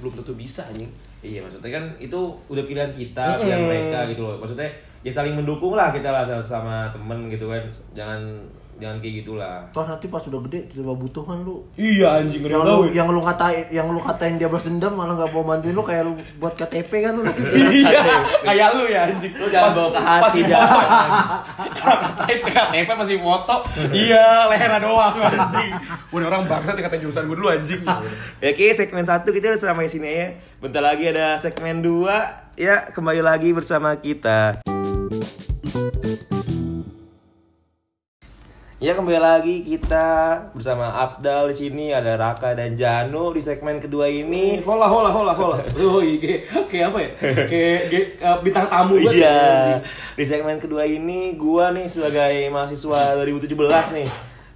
A: belum tentu bisa anjing.
B: Iya maksudnya kan itu udah pilihan kita, pilihan mereka gitu loh. Maksudnya ya saling mendukung lah kita lah sama temen gitu kan. Jangan jangan kayak gitulah.
C: Terus nanti pas udah gede tiba butuh kan lu.
A: Iya anjing
C: Yang lu, yang lu katain yang lu katain dia balas dendam malah nggak mau bantuin lu kayak lu buat KTP kan lu. <laughs>
A: iya, kayak lu ya anjing.
B: Lu jangan bawa ke hati,
A: Pas
B: jangan.
A: Katain KTP masih foto. <laughs> Iya, lehernya doang anjing. Udah orang bangsa dikatain jurusan gue dulu anjing.
B: Ya <laughs> oke segmen satu kita udah sampai sini ya. Bentar lagi ada segmen 2 Ya kembali lagi bersama kita. Ya kembali lagi kita bersama Afdal di sini ada Raka dan Janu di segmen kedua ini.
A: Hola, hola, hola, hola. Oh, iya, kayak apa ya? Kayak eh, bintang tamu banget ya,
B: Iya.
A: anjing.
B: Di segmen kedua ini gua nih sebagai mahasiswa 2017 nih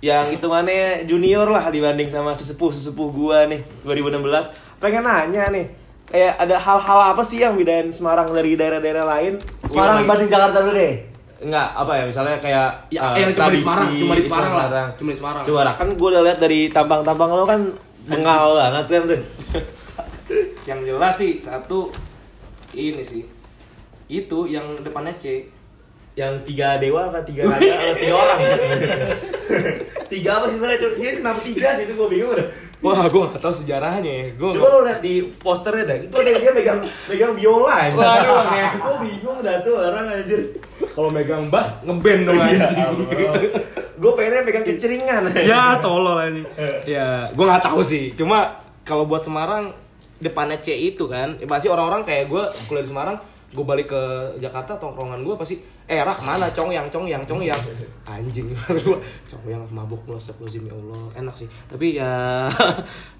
B: yang hitungannya junior lah dibanding sama sesepuh-sesepuh gua nih 2016. Pengen nanya nih, kayak ada hal-hal apa sih yang bedain Semarang dari daerah-daerah lain?
C: Semarang banding Jakarta dulu deh.
B: Enggak, apa ya misalnya kayak
A: Ya,
B: eh,
A: yang cuma di Semarang, cuma di Semarang lah. Cuma di Semarang.
B: Coba Rak, kan gue udah lihat dari tampang-tampang lo kan bengal banget kan tuh. <laughs>
A: Yang jelas sih satu ini sih. Itu yang depannya C.
B: Yang tiga dewa apa tiga raja atau <laughs> tiga orang? tiga apa sih sebenarnya? Dia kenapa tiga sih itu gue bingung udah.
A: Wah, gue gak tau sejarahnya ya. Gua
B: Coba lo lihat di posternya dah. Itu ada dia megang megang biola aja.
A: Waduh, oke.
B: Gue bingung dah tuh orang anjir.
A: kalau megang bass ngeband dong anjing. <laughs>
B: Gue pengennya pegang keceringan.
A: ya tolol anjing. Ya, gue nggak tahu sih. Cuma kalau buat Semarang depannya C itu kan, ya pasti orang-orang kayak gue kuliah di Semarang gue balik ke Jakarta tongkrongan gue pasti eh Rak mana Congyang Congyang Congyang anjing <laughs> gue Congyang mabuk mulu astagfirullahaladzim ya Allah enak sih tapi ya <laughs>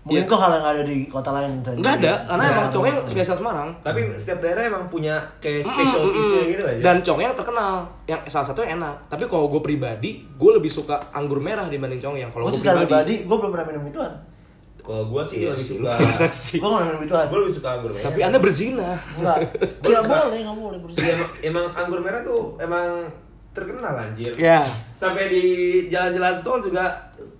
C: Mungkin
A: ya,
C: itu hal yang ada di kota lain.
A: nggak ada karena
B: Nggak
A: emang
B: ada.
A: Congyang spesial Semarang
B: Tapi setiap daerah emang punya kayak
A: Mm,
B: specialty-nya
A: mm,
B: gitu aja.
A: Dan Congyang terkenal, yang salah satu yang enak. Tapi kalau gue pribadi, gue lebih suka anggur merah dibanding Congyang. Kalau
C: Gue
A: pribadi,
C: pribadi, gue belum pernah minum ituan.
B: Kalau gua sih
A: Iya
B: lebih
A: sih,
B: suka <laughs>
A: sih?
C: Gue gak minum ituan.
B: gua lebih suka anggur merah.
A: Tapi anda berzina.
C: Enggak. <laughs> Enggak boleh, enggak boleh
B: Iya,
C: bersih.
B: emang, emang anggur merah tuh emang terkenal anjir.
A: Ya.
B: Sampai di jalan-jalan tol juga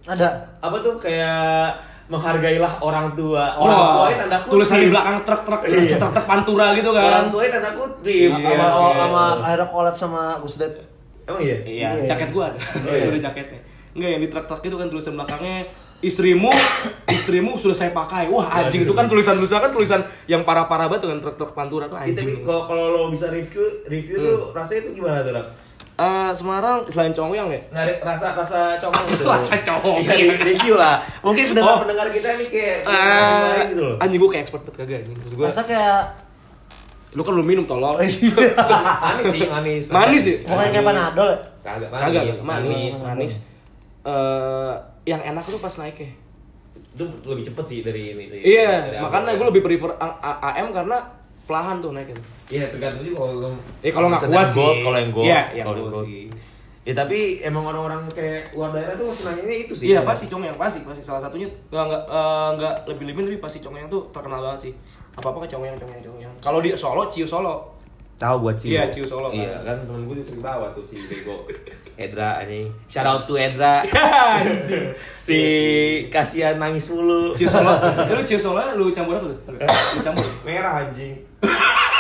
C: Ada.
B: apa tuh kayak menghargailah orang tua. Orang
A: Wah,
B: tuanya tanda kutip.
A: tulisan di belakang truk-truk,
B: Iya.
A: truk-truk pantura gitu
B: Orang
A: kan.
B: tuanya tanda kutip.
C: Sama
B: Iya,
C: sama-
B: iya.
C: sama akhirnya collab sama Gus Dep.
B: Emang iya?
A: Iya,
C: Iya.
A: jaket gue ada.
B: Oh, iya. <laughs>
A: Ada jaketnya. Enggak yang di truk-truk itu kan tulisan belakangnya istrimu, istrimu sudah saya pakai. Wah anjing itu kan tulisan-tulisan kan tulisan yang parah-parah banget dengan truk-truk pantura tuh
B: Iya, tapi
A: anjing.
B: kalau kalau lo bisa review review tuh rasanya itu gimana tuh?
A: Eh, Semarang selain Congyang ya?
B: Nggak rasa rasa congong gitu.
A: Rasa.
B: Iya, re- review lah. Mungkin pendengar pendengar kita nih kayak lain gitu loh.
A: Anjing gue kayak expert banget kagak anjing. Terus gue,
C: Rasa kayak
A: lu kan belum minum tolong. <laughs>
B: manis sih, manis.
A: Manis sih?
C: Bukan kayak Panadol ya?
B: Kagak
A: Kagak,
B: manis,
A: manis, manis.
B: manis.
A: Eh, yang enak tuh pas naik ya.
B: Itu lebih cepet sih dari ini sih.
A: Iya, makanya
B: awal.
A: gue lebih prefer AM karena pelahan tuh naiknya.
B: Iya, tergantung juga kalau
A: Eh, kalau nggak kuat sih.
B: Kalau yang gold,
A: Iya, yang
B: kalau
A: gold
B: gold.
A: sih.
B: Ya tapi emang orang-orang kayak luar daerah tuh masih nanyanya itu sih.
A: Iya pasti Cong yang pasti pasti salah satunya nggak nggak eh, nggak lebih lebih tapi pasti Cong yang tuh terkenal banget sih apa apa ke Cong yang Cong yang Cong yang kalau di Solo Ciu Solo
B: Tahu buat Ciu.
A: Iya, Ciu Solo kan.
B: Iya, kan temen gue sering bawa tuh si Bego. <laughs> Edra anjing. Shout out to Edra. <laughs>
A: anjing
B: si kasihan nangis mulu.
A: Ciu <laughs> Solo Ya, lu Ciu Solo lu campur apa tuh lu campur
B: merah anjing.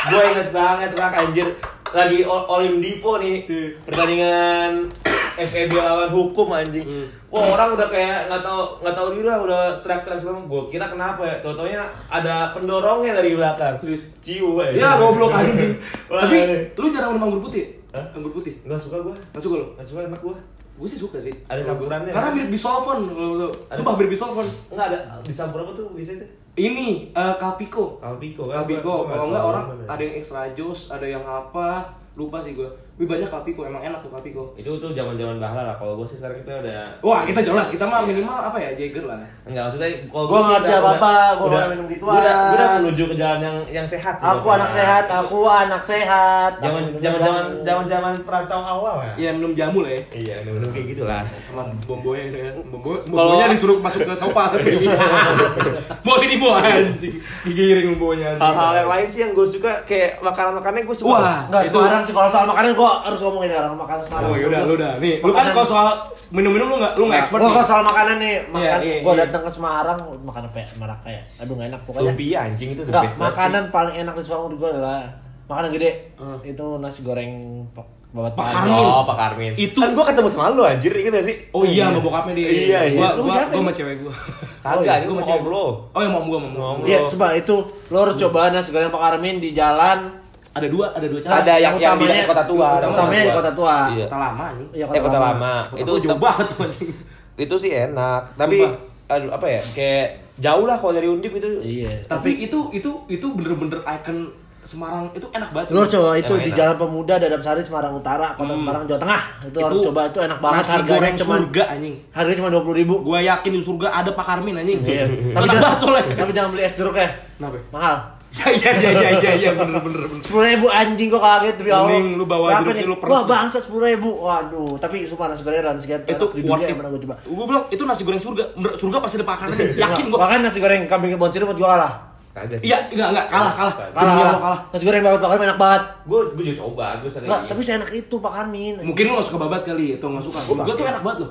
B: gue inget banget rak anjir lagi Ol- Olim Dipo nih pertandingan <coughs> FEB lawan hukum anjing.
A: Hmm.
B: Wah orang udah kayak nggak tahu nggak tahu diri lah udah teriak-teriak semua. Gue kira kenapa ya? Tau-taunya ada pendorongnya dari belakang.
A: Serius?
B: Ciu aja.
A: ya goblok anjing tapi
B: ini.
A: lu jarang minum anggur putih
B: Hah?
A: anggur putih
B: Nggak suka gue.
A: nggak suka lu
B: Nggak suka enak gue.
A: gue sih suka sih
B: Ada campurannya.
A: karena mirip bisolvon lu tuh sumpah mirip bisolvon
B: Enggak ada disampur apa tuh bisa itu?
A: ini eh, Kalpiko
B: Kalpiko kan.
A: Kalpiko, kalau
B: nggak
A: enggak orang ada yang extra jus, ada yang apa, lupa sih gue. Tapi banyak Kalpiko, emang enak tuh Kalpiko.
B: itu tuh zaman-zaman bahla lah. Kalau gue sih sekarang kita udah
A: Wah, kita jelas, kita mah minimal apa ya, Jagger lah.
B: Enggak maksudnya kalau sih
C: nggak ngerti
B: udah-
C: apa-apa, gua
B: udah
C: nggak minum gituan.
B: gua udah, menuju ke jalan yang yang sehat sih.
C: Aku anak sehat, aku anak sehat.
B: Jangan
C: Aku minum
B: jangan jangan
C: jamu.
B: jangan zaman perantau awal ya.
A: Iya, minum jamu lah ya.
B: Iya, minum kayak gitulah.
A: Sama bombonya gitu kan. Bombo, bombonya disuruh masuk ke sofa tapi. <laughs> Bawa sini bawa anjing. Digiring bombonya anjing.
B: Hal-hal yang lain sih yang gue suka kayak makanan-makanannya gue suka.
A: Wah,
C: Semarang sih kalau soal makanan gua harus ngomongin orang makan Semarang.
A: Oh, yaudah lu dah. Nih, lu kan
C: Makanan-
A: kalau soal minum-minum lu enggak lu enggak expert
C: Gua kalau soal makanan nih, makan
A: Iya, iya,
C: gua
A: iya.
C: datang ke Semarang makan apa ya? Maraka ya. Aduh enggak enak pokoknya.
B: Lumpia anjing itu the best
C: makanan paling enak di Semarang gua adalah makanan gede.
A: Hmm.
C: Itu nasi goreng pak babat
A: Pak. Karmin.
B: Oh, Pak Karmin.
A: Itu-
B: kan gue ketemu sama lu anjir, inget gak sih?
A: Oh iya, sama bokapnya dia.
B: Iya, iya.
A: Gua
C: Lu
A: gua
C: siapa
A: gua
C: ini?
A: sama cewek gua.
B: Kagak, ini
A: gua
B: sama
A: cewek
B: lo.
A: Oh, yang mau gua, mau gua.
C: Iya, coba itu lo harus coba nasi goreng Pak Karmin di jalan.
A: Ada dua, ada dua cara.
B: Ada yang yang di
C: utamanya-
B: kota tua.
C: yang utamanya di kota tua.
B: Iya.
A: Kota lama nih.
C: Iya,
B: Eh kota lama.
A: Itu
B: Itu
A: jauh banget tuh anjing.
B: itu sih enak, tapi
A: Sumpah.
B: aduh apa ya? Kayak jauh lah kalau dari Undip itu.
C: Iya.
A: Tapi itu itu itu bener-bener ikon Semarang itu enak banget.
C: Lo harus coba itu
B: Emang
C: di
B: enak.
C: Jalan Pemuda Dadap Sari Semarang Utara, Kota Semarang Jawa Tengah. Itu, harus coba itu enak banget
A: nasi
C: harganya
A: goreng
C: cuma
A: surga anjing.
C: harganya cuma 20 ribu.
A: Gua yakin di surga ada Pak Karmin anjing.
C: Iya.
A: Tapi <laughs>
C: tapi
A: enak
C: jangan,
A: banget soalnya.
C: tapi jangan beli es jeruk ya.
A: Kenapa?
C: Mahal.
A: Ya iya iya iya iya iya bener bener bener.
C: Sepuluh ribu anjing gua kaget demi Allah.
A: Mending lu bawa
C: nih?
A: sih, lu
C: Wah
A: peres.
C: bangsa sepuluh ribu. Waduh. Tapi sumpah nasi goreng dan sekian
A: Itu
C: di dunia yang pernah gua coba.
A: Gua bilang itu nasi goreng surga. Surga pasti ada Pak Karmin. <laughs> Yakin gua.
C: Bahkan nasi goreng kambing kebon sirih buat gua kalah.
B: Kagak sih.
A: Iya, enggak enggak kalah kalah.
C: Kalah, kalah.
A: Kalah.
C: Nasi goreng babat bakar enak banget.
B: Gue gue juga coba, gue sering.
C: Enggak, tapi seenak itu Pak Karmin.
A: Mungkin lu gak suka babat kali, itu gak suka. Gua, gua tuh enak banget loh.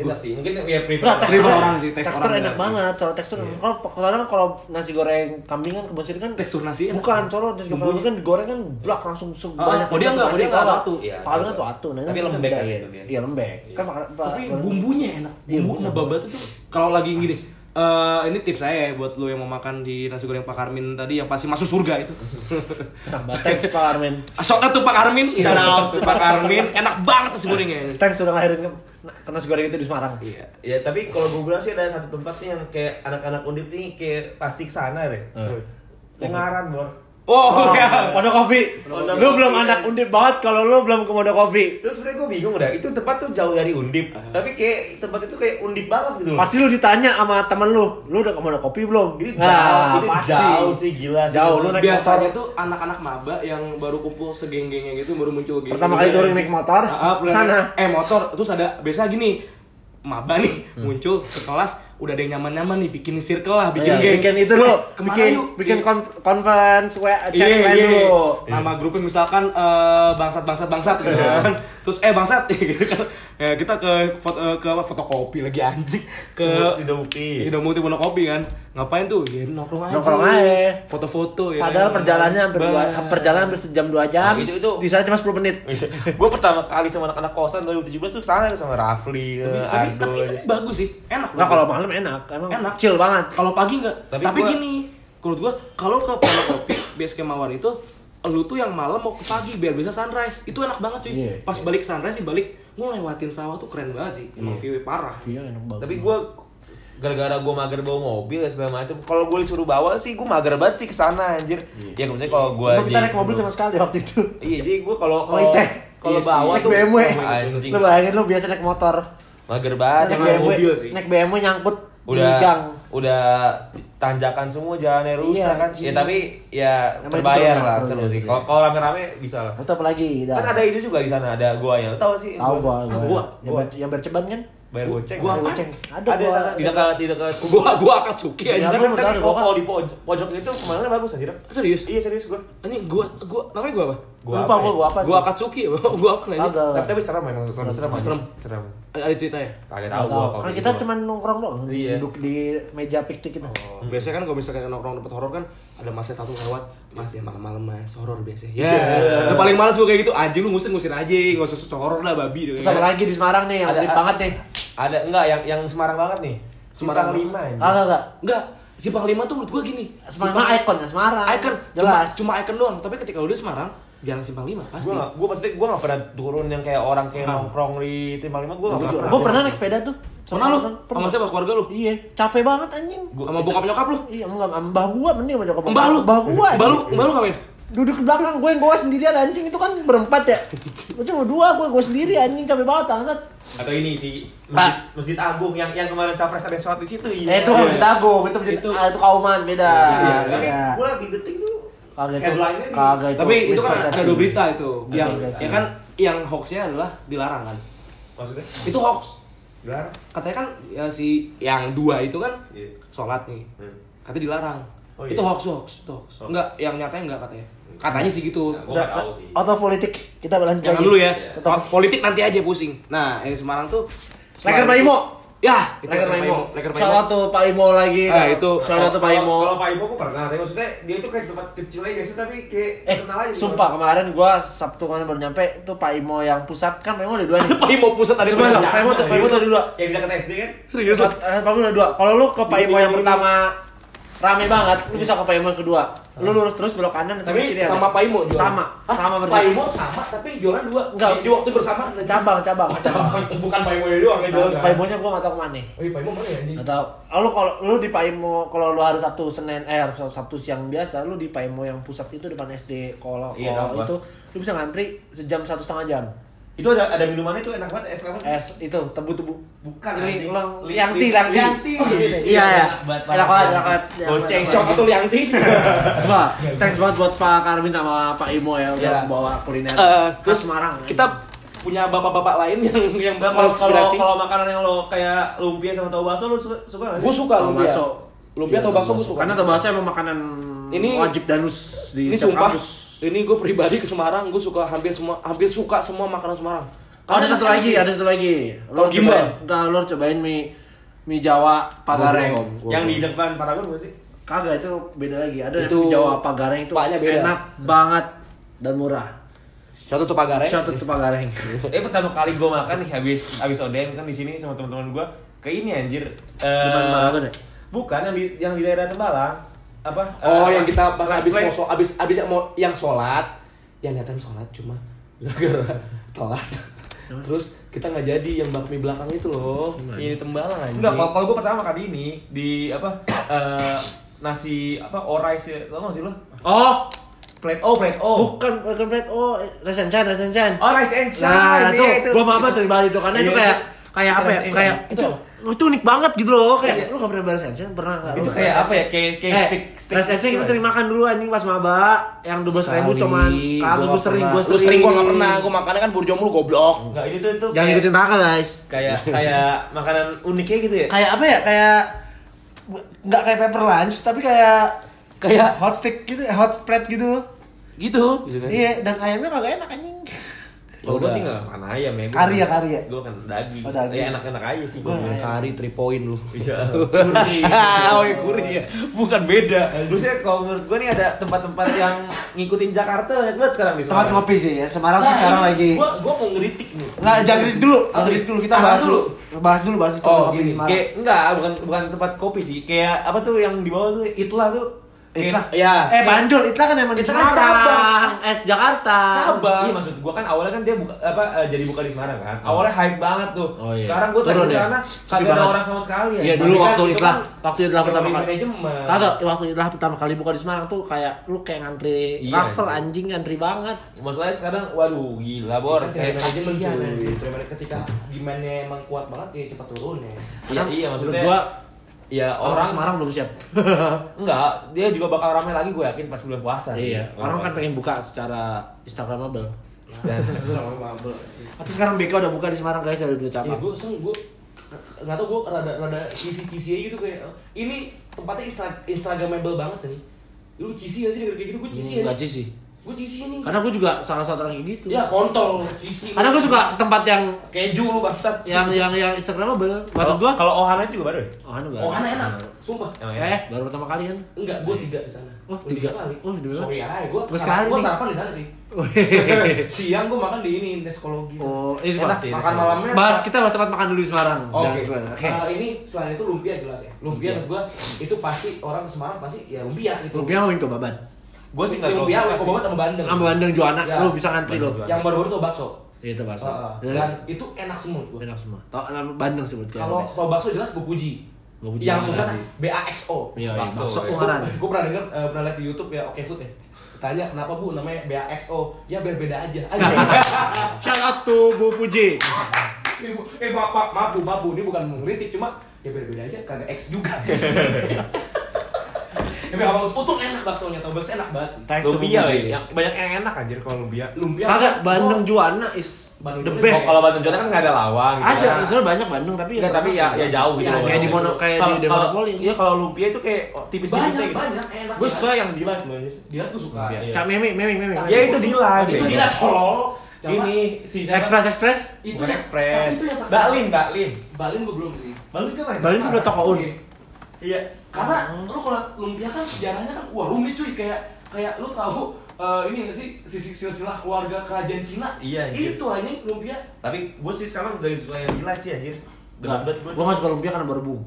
B: Enak sih. Mungkin ya prefer.
C: Enggak, tekstur
A: Prefer orang sih, tekstur
C: tekstur enak
A: ya.
C: banget. Kalau tekstur kalau kalau kalau nasi goreng kambing kan sirih kan
A: Tekstur nasi enak.
C: Bukan, soalnya nasi goreng kan digoreng kan blak langsung sebanyak
A: oh, dia enggak, oh, dia enggak satu.
B: Iya,
C: Pak Karmin kan
B: iya.
C: tuh atu. Nah,
B: Tapi
C: kan
B: lembek itu dia.
C: Iya, lembek. Kan Pak Pak-
A: Tapi bumbunya enak.
C: Iya,
A: Bumbu babat itu kalau lagi gini. eh ini tips saya ya buat lu yang mau makan di nasi goreng Pak Karmin tadi yang pasti masuk surga itu.
C: Nah, Thanks Pak Karmin.
A: Shout out to Pak Karmin. Shout out Pak Karmin. Enak banget nasi gorengnya.
C: Thanks sudah ngelahirin ke, ke nasi goreng itu di Semarang.
A: Iya.
B: Ya tapi kalau gue bilang sih ada satu tempat nih yang kayak anak-anak undip nih kayak pasti ke sana deh.
C: Hmm.
B: Ungaran bor.
A: Oh, ya.
C: Monokopi. Lu belum anak undip banget kalau lu belum ke Monokopi.
B: Terus sebenernya gue bingung dah, itu tempat tuh jauh dari Undip Tapi kayak tempat itu kayak Undip banget gitu loh
C: Pasti lu ditanya sama temen lu, lu udah ke Monokopi belum?
B: Ini
C: Nah,
B: jauh,
C: pasti.
B: jauh sih gila sih
C: Jauh, lu
A: Biasanya
C: motor.
A: tuh anak-anak maba yang baru kumpul segeng-gengnya gitu baru muncul geng.
C: Pertama kali touring naik motor,
A: ah,
C: sana.
A: Eh motor, terus ada biasa gini maba nih muncul ke kelas udah ada yang nyaman-nyaman nih bikin circle lah bikin
C: Iya,
A: geng
C: bikin itu
A: Eh, ke mana
C: bikin
A: yuk?
C: bikin
A: Iya.
C: kon- conference, wa- chat
A: Iya,
C: lain
A: iya.
C: dulu.
A: Nama grupnya misalkan eh, bangsat bangsat bangsat gitu kan. Terus eh bangsat <laughs> gitu kan. Ya, kita ke foto eh, ke apa, fotokopi lagi anjing ke
B: Sidomukti.
A: Sidomukti Monokopi kan. Ngapain tuh? Ya nongkrong aja.
C: Nongkrong aja.
A: Foto-foto ya.
C: Padahal perjalanannya hampir dua, perjalanan hampir sejam dua jam.
B: Nah, itu- itu-
C: Di sana cuma 10 menit.
B: gue pertama kali sama anak-anak kosan 2017 tuh ke sana sama Rafli,
A: tapi, tapi, tapi itu bagus sih, enak.
C: Nah, kalau malam enak, emang
A: Enak.
C: chill banget.
A: Kalau pagi enggak.
B: Tapi
A: Tapi,
B: gua-
A: gini, menurut gua kalau ke Monokopi <coughs> base camp Mawar itu lu tuh yang malam mau ke pagi biar bisa sunrise. Itu enak banget cuy.
C: Iya.
A: Pas balik sunrise sih balik ngelewatin sawah tuh keren banget sih. Emang view parah.
C: Iya, enak banget.
B: Tapi gue gara-gara gue mager bawa mobil ya segala macem kalau gue disuruh bawa sih gue mager banget sih ke sana anjir ya misalnya kalau gue
C: kita naik mobil cuma sekali waktu itu.
B: iya jadi gue kalau kalau kalau
A: Iya
B: bawa tuh
C: BMW.
B: anjing
C: Lu bayangin lu biasa naik motor.
B: Mager banget
C: naik BMW,
A: mobil sih.
C: naik BMW nyangkut di
B: udah
C: gang.
B: udah tanjakan semua jalannya rusak
C: Iya,
B: kan
C: anjing.
B: ya tapi ya
C: Namanya
B: terbayar
C: seru,
B: lah
C: seru,
B: seru
C: seru.
B: sih kalau kalau rame-rame bisa lah
C: Itu apa lagi? Dah.
B: kan ada itu juga di sana ada gua yang tahu sih
C: Tahu gua, gua.
A: gua.
C: Yang, ber, yang berceban kan?
B: Bayar goceng
A: Gua
B: bayar goceng
C: Ada,
B: ada di
C: gua.
B: sana di dekat di dekat
A: Gua gua Akatsuki
C: Iya,
A: aja.
B: Kan kan kalau di pojok, itu kemarin bagus anjir.
A: Serius?
B: Iya serius gua.
A: Ini gua gua namanya gua apa?
C: Gua lupa
B: apa
C: gua
B: ya?
C: gua apa.
A: Gua Akatsuki. <laughs> Gua apa?
C: Agak.
B: Tapi tapi serem memang kalau serem.
A: Serem.
B: Serem.
A: Ada cerita ya?
B: Kagak tahu gua
C: Kan kita
B: gitu.
C: cuma nongkrong doang,
B: Iya.
C: duduk di meja piknik kita.
A: Oh, Biasanya kan kalau misalkan nongkrong tempat horor kan ada masnya satu lewat Mas ya malam-malam mas horor biasa ya. Udah paling males gue kayak gitu anjing lu ngusir ngusir aja nggak usah horor lah babi
C: ada lagi di Semarang nih yang
B: Ada-
C: banget nih.
B: Ada enggak yang yang Semarang banget nih?
A: Semarang
B: Semarang 5 anjir.
C: Kagak enggak.
A: Enggak, Simpang Lima tuh menurut gue gini.
C: Semarang mah ikonnya Semarang.
A: Icon,
C: Jelas.
A: Cuma, cuma icon doang. Tapi ketika lu di Semarang, jarang Simpang Lima pasti.
B: Gua gak, gua maksudnya gua gak pernah turun yang kayak orang kayak
A: Ah.
B: nongkrong di Timbang 5 gua gak
C: Gua
B: pernah.
C: gua pernah naik sepeda tuh.
A: Pernah lu? Sama siapa keluarga lu?
C: Iya, capek banget anjing.
A: Sama bokap nyokap lu?
C: Iya, enggak sama mbah gua mending sama nyokap.
A: Mbah lu?
C: Mbah gua.
A: Mbah lu, mbah lu ngapain?
C: Duduk di belakang gue yang gue sendirian anjing itu kan berempat ya. <laughs> Gue cuma dua, gue gue sendiri anjing capek banget bangsat.
B: Atau ini sih
C: Ah.
B: Masjid, Masjid Agung yang yang kemarin capres ada sholat di situ
C: Eh itu kan masjid agung, itu masjid
A: Itu-
C: ah, itu kauman beda.
A: Iya,
B: Tapi
C: Beda.
B: gua lagi detik tuh
C: Kagak itu. Kagak itu.
A: Tapi itu kan ada berita itu. Yang ya kan yang hoaxnya adalah dilarang kan.
B: maksudnya
A: Itu hoax.
B: dilarang.
A: Katanya kan ya si yang dua itu kan
B: Iya.
A: sholat nih.
B: Hmm.
A: Katanya dilarang.
B: Oh,
A: itu
B: iya?
A: hoax hoax, itu hoax. Enggak, yang nyatanya enggak katanya. Katanya sih gitu.
B: Nah, tahu sih.
C: Auto politik kita lanjut
A: Jangan
C: lagi.
A: dulu ya.
C: Tetap.
A: Politik nanti aja pusing. Nah, ini Semarang tuh
C: Leker Imo.
A: Ya, itu
C: Leker
A: Leker
C: Pak
A: Pak
C: Imo.
A: Imo. Leker Pak
C: Salah
A: Imo.
C: satu Pak Imo lagi.
A: Ah, itu.
C: Salah satu Pak
B: Kalau-
C: Imo.
B: Kalau Pak Imo gua pernah, tapi maksudnya dia itu kayak tempat kecil aja biasa tapi kayak
C: Eh,
B: kenal aja.
C: sumpah kemarin gua Sabtu kemarin baru nyampe itu Pak Imo yang pusat kan Pak Imo ada dua nih. <laughs>
A: Pak Imo pusat ada dua.
C: dong, Pak Imo tuh, Pak Imo tuh ada dua.
B: Yang di dekat SD kan?
A: Serius?
C: Pak eh, Pak Imo ada dua. Kalau lu ke Pak Imo yang pertama rame banget, lu bisa ke Pak Imo yang kedua. Lu lurus terus belok kanan
A: Tapi
C: kiri
A: sama Pak Imo jualan.
C: Sama,
A: Hah?
C: sama persis.
A: Imo sama tapi jualan dua.
C: Enggak.
A: Di, di waktu bersamaan.
C: cabang, cabang.
A: Bukan Pak Imo doang yang jualan.
C: Pak Imonya gua enggak tahu ke mana.
A: Oh iya, Pak Imo mana ya?
C: Nggak tahu. Lu kalau lu di Pak Imo kalau lu hari Sabtu Senin eh Sabtu siang biasa lu di Pak Imo yang pusat itu depan SD kalau
B: Iya,
C: itu lu bisa ngantri sejam satu setengah jam.
B: Itu ada ada minumannya tuh enak banget es lemon.
C: Es itu tebu-tebu.
B: Bukan,
C: Li-
B: anjing.
C: ulang
B: Li-
C: yang
B: li-
C: ti, yang ti.
B: Liangti.
C: Oh,
B: Iya,
C: Iya ya.
B: enak banget,
C: Enak banget.
B: Goceng,
A: Siapa
C: banget.
A: tuh Liangti? <laughs>
C: Coba, thanks banget buat Pak Karmin sama Pak Imo ya udah
A: Iya.
C: bawa kuliner
A: Eh, terus
C: Semarang.
A: kita punya bapak-bapak lain yang yang
B: kalau kalau makanan yang lo kayak lumpia sama tahu bakso lo suka nggak?
A: Gue suka lumpia. Lumpia
C: Iya,
A: atau
C: tahu
A: bakso gue suka.
C: Karena tahu bakso emang makanan
A: Ini-
C: wajib danus di
A: ini sumpah. Ini gue pribadi ke Semarang, gue suka hampir semua hampir suka semua makanan Semarang.
C: Oh, ada
A: Karena
C: satu lagi, ada satu lagi. Cobain, enggak, lu harus cobain mie mie Jawa Pagareng.
B: Yang di depan Paragon bukan sih?
C: Kagak itu beda lagi. Ada
A: Itu-
C: mie Jawa Pagareng itu
A: beda.
C: enak banget dan murah.
A: Suatu tuh pagareng.
C: Out to Pagareng. <laughs>
B: Eh pertama kali gue makan nih habis habis odeng kan di sini sama teman-teman gue ke ini anjir. Eh,
C: Depan Paragon ya?
B: Bukan yang di yang di daerah Tembalang. Apa?
A: Oh,
B: Eh,
A: yang kita pas habis mau so, habis habis yang mau yang sholat, yang niatan sholat cuma <laughs> gara-gara telat. Terus kita nggak jadi yang bakmi belakang itu loh. Ini tembalang anjing.
B: Enggak, kalau, kalau gue pertama di ini di apa? <coughs> eh, nasi apa orais ya, tau gak sih lo?
C: Oh,
B: Plate O, plate O.
C: Bukan bukan plate oh resencan resencan.
B: Oh, rice and shine.
C: Nah, itu
B: Iya, itu.
C: gua mama tuh di Bali tuh karena itu
B: Iya,
C: kayak
B: itu.
C: kayak apa ya?
B: Itu.
C: Kayak
B: Itu.
C: Itu itu unik banget gitu loh. Kayak
B: Iya.
C: lu gak pernah bahas resencan? Pernah nggak?
B: Itu
C: Lu
B: kayak apa ya? Kayak kayak
C: Eh,
B: stick stick.
C: resencan kita sering makan dulu anjing pas maba yang dua belas ribu cuman kalau gue
A: nggak
C: sering gue
A: Lu sering gua nggak pernah. Gua makannya kan burjo mulu goblok.
B: Enggak, itu itu
C: Jangan ikutin Raka guys.
B: kayak kayak makanan uniknya gitu ya.
C: Kayak apa ya? Kayak nggak kayak paper lunch tapi kayak kayak hot stick gitu, hot plate gitu.
A: Gitu. gitu kan.
C: Iya, dan ayamnya kagak enak anjing.
B: Kalau gue sih nggak makan ayam ya.
C: Kari ya, kari ya?
B: Gue kan daging.
C: Oh, daging.
B: Ya enak-enak aja sih gue.
C: Ayam.
A: Kari 3 point lu.
B: Iya. <laughs> <laughs>
A: oh, ya kuri ya. Bukan beda.
B: Terus ya kalau menurut gue nih ada tempat-tempat yang ngikutin Jakarta banyak banget sekarang di
C: Tempat
B: Semarang.
C: ngopi sih ya. Semarang tuh sekarang lagi.
A: Gua gua mau ngeritik nih.
C: Nggak, jangan kritik dulu. Jangan
B: Apa?
C: kritik dulu. Kita bahas
B: dulu.
C: Bahas dulu, bahas dulu
B: Oh, gini. Kayak enggak, bukan bukan tempat kopi sih. Kayak apa tuh yang di bawah tuh Itlah tuh.
C: Itlah.
B: Ya.
C: Eh, Banjol, Itlah kan emang di
B: kan
C: Semarang.
B: cabang.
C: Eh, Jakarta.
A: Cabang.
B: Iya maksud gua kan awalnya kan dia buka apa eh, jadi buka di Semarang kan. Awalnya hype banget tuh.
C: Oh, iya.
B: Sekarang gua tadi
C: Turun
B: di
C: ya?
B: sana kagak ada orang sama sekali ya.
C: Iya dulu
B: Tapi kan
C: waktu
B: itu
C: Itlah,
B: kan
C: waktu Itlah pertama kali. Kagak, waktu Itlah pertama kali buka di Semarang tuh kayak lu kayak ngantri
B: Iya,
C: raffle
B: anjing.
C: anjing ngantri banget.
B: Masalahnya sekarang waduh gila bor
A: Kan
B: kayak kasihan
A: cuy. Terima- ketika demandnya emang kuat banget ya cepat turun ya.
B: Iya iya maksudnya
C: Menurut gua
B: ya
C: orang
B: orang
C: Semarang belum siap. <laughs>
B: enggak dia juga bakal ramai lagi gue yakin pas bulan puasa.
C: iya,
B: Bulan
C: orang kan pengen buka secara Instagramable. <laughs>
A: Mabel.
C: Atau sekarang BK udah buka di Semarang guys dari dua
A: Ya
C: cabang.
A: gue seng gue nggak tau gue rada rada kisi kisi aja gitu kayak ini tempatnya instra instagramable banget nih. Lu kisi gak sih denger kayak gitu? Gue kisi
C: Enggak
A: ya.
C: sih.
A: Gue kisi nih.
C: Karena gue juga salah satu orang kayak gitu.
A: Ya kontol kisi.
C: Karena gue suka tempat yang
A: keju lu bangsat.
C: yang yang yang Instagramable. Maksud
B: Kalau
C: gua
B: kalau Ohana itu juga baru ya?
C: Oh, anu
A: Oh, enak. Sumpah.
C: Eh, baru pertama kali kan.
A: Enggak, gue tiga di sana.
C: Oh, tiga.
A: kali.
C: Oh, dua.
A: Sorry aja, gue
C: sekali
A: Gue
C: nih.
A: sarapan di sana sih. <laughs> <laughs> Siang gue makan di ini neskologi.
C: Oh, ini
B: Enak sih.
A: makan malamnya.
C: Bahas kita bahas tempat makan dulu di Semarang.
A: Oke.
C: Oke.
A: Eh, ini selain itu lumpia jelas ya. Lumpia gue itu pasti orang ke Semarang pasti ya lumpia gitu.
C: Lumpia mau ke babat.
B: Gue sih nggak
A: lumpia
B: suka
A: banget sama bandeng.
C: Sama bandeng Juana,
A: Ya.
C: lu bisa ngantri lo.
A: Yang baru-baru tuh bakso.
C: Iya, Itu bakso.
A: Heeh.
C: Dan
A: Dan itu enak semua menurut gue.
C: enak semua. Tau bandeng sih buat gue.
A: Kalau kalau bakso jelas gue puji. Yang
C: sih.
A: B A X O.
C: Iya, iya,
B: Bakso.
C: Ungaran.
A: Gue pernah denger, eh, pernah lihat di YouTube ya Oke Food ya. Tanya kenapa bu namanya B A X O? Ya biar beda aja. <laughs> Aja.
C: Shout out to Bu Puji. <laughs>
A: Ini bu- eh maaf, maaf, maaf bu, maaf bu, ini bukan mengkritik cuma ya beda-beda aja kagak X juga. <laughs> Tapi kalau tutup enak baksonya, tau bakso enak banget sih.
C: Thanks
B: Lumpia ya. Yang banyak yang enak anjir kalau lumpia.
A: Lumpia.
C: Kagak bandeng Juana is
A: Bandeng
C: the
A: Juana
C: best.
B: Kalau Batu Jona kan nggak ada lawang gitu.
C: Ada,
B: kan.
C: sebenarnya banyak Bandung tapi
B: Enggak, tapi ya ya jauh gitu.
A: Ya,
C: kayak di Mono- kayak
B: Kalau-
C: di Monopoli.
B: Iya, kalau lumpia itu kayak oh, tipis-tipis
A: Banyak,
B: gitu.
A: banyak, enak.
B: Gue suka yang dilat.
A: Dia tuh suka. Iya.
C: Cak Memi, Memi, Memi.
B: Ya itu dilat.
A: Itu
B: beda.
A: dia tolol.
B: Ini si siapa?
C: Express Express.
A: Itu
B: Bukan Express.
A: itu
B: Balin, Balin.
A: Balin gue belum sih.
B: Balin kan
C: Balin sebelah toko Un.
B: Iya.
A: Karena lu kalau lumpia kan sejarahnya kan wah rumit cuy kayak kayak lu tahu eh, ini nggak sih sisi silsilah keluarga kerajaan Cina.
B: Iya, anjir.
A: Itu aja lumpia.
B: Tapi gue sih sekarang udah suka yang dilat sih anjir. Gue.
C: gua enggak suka lumpia karena berebung.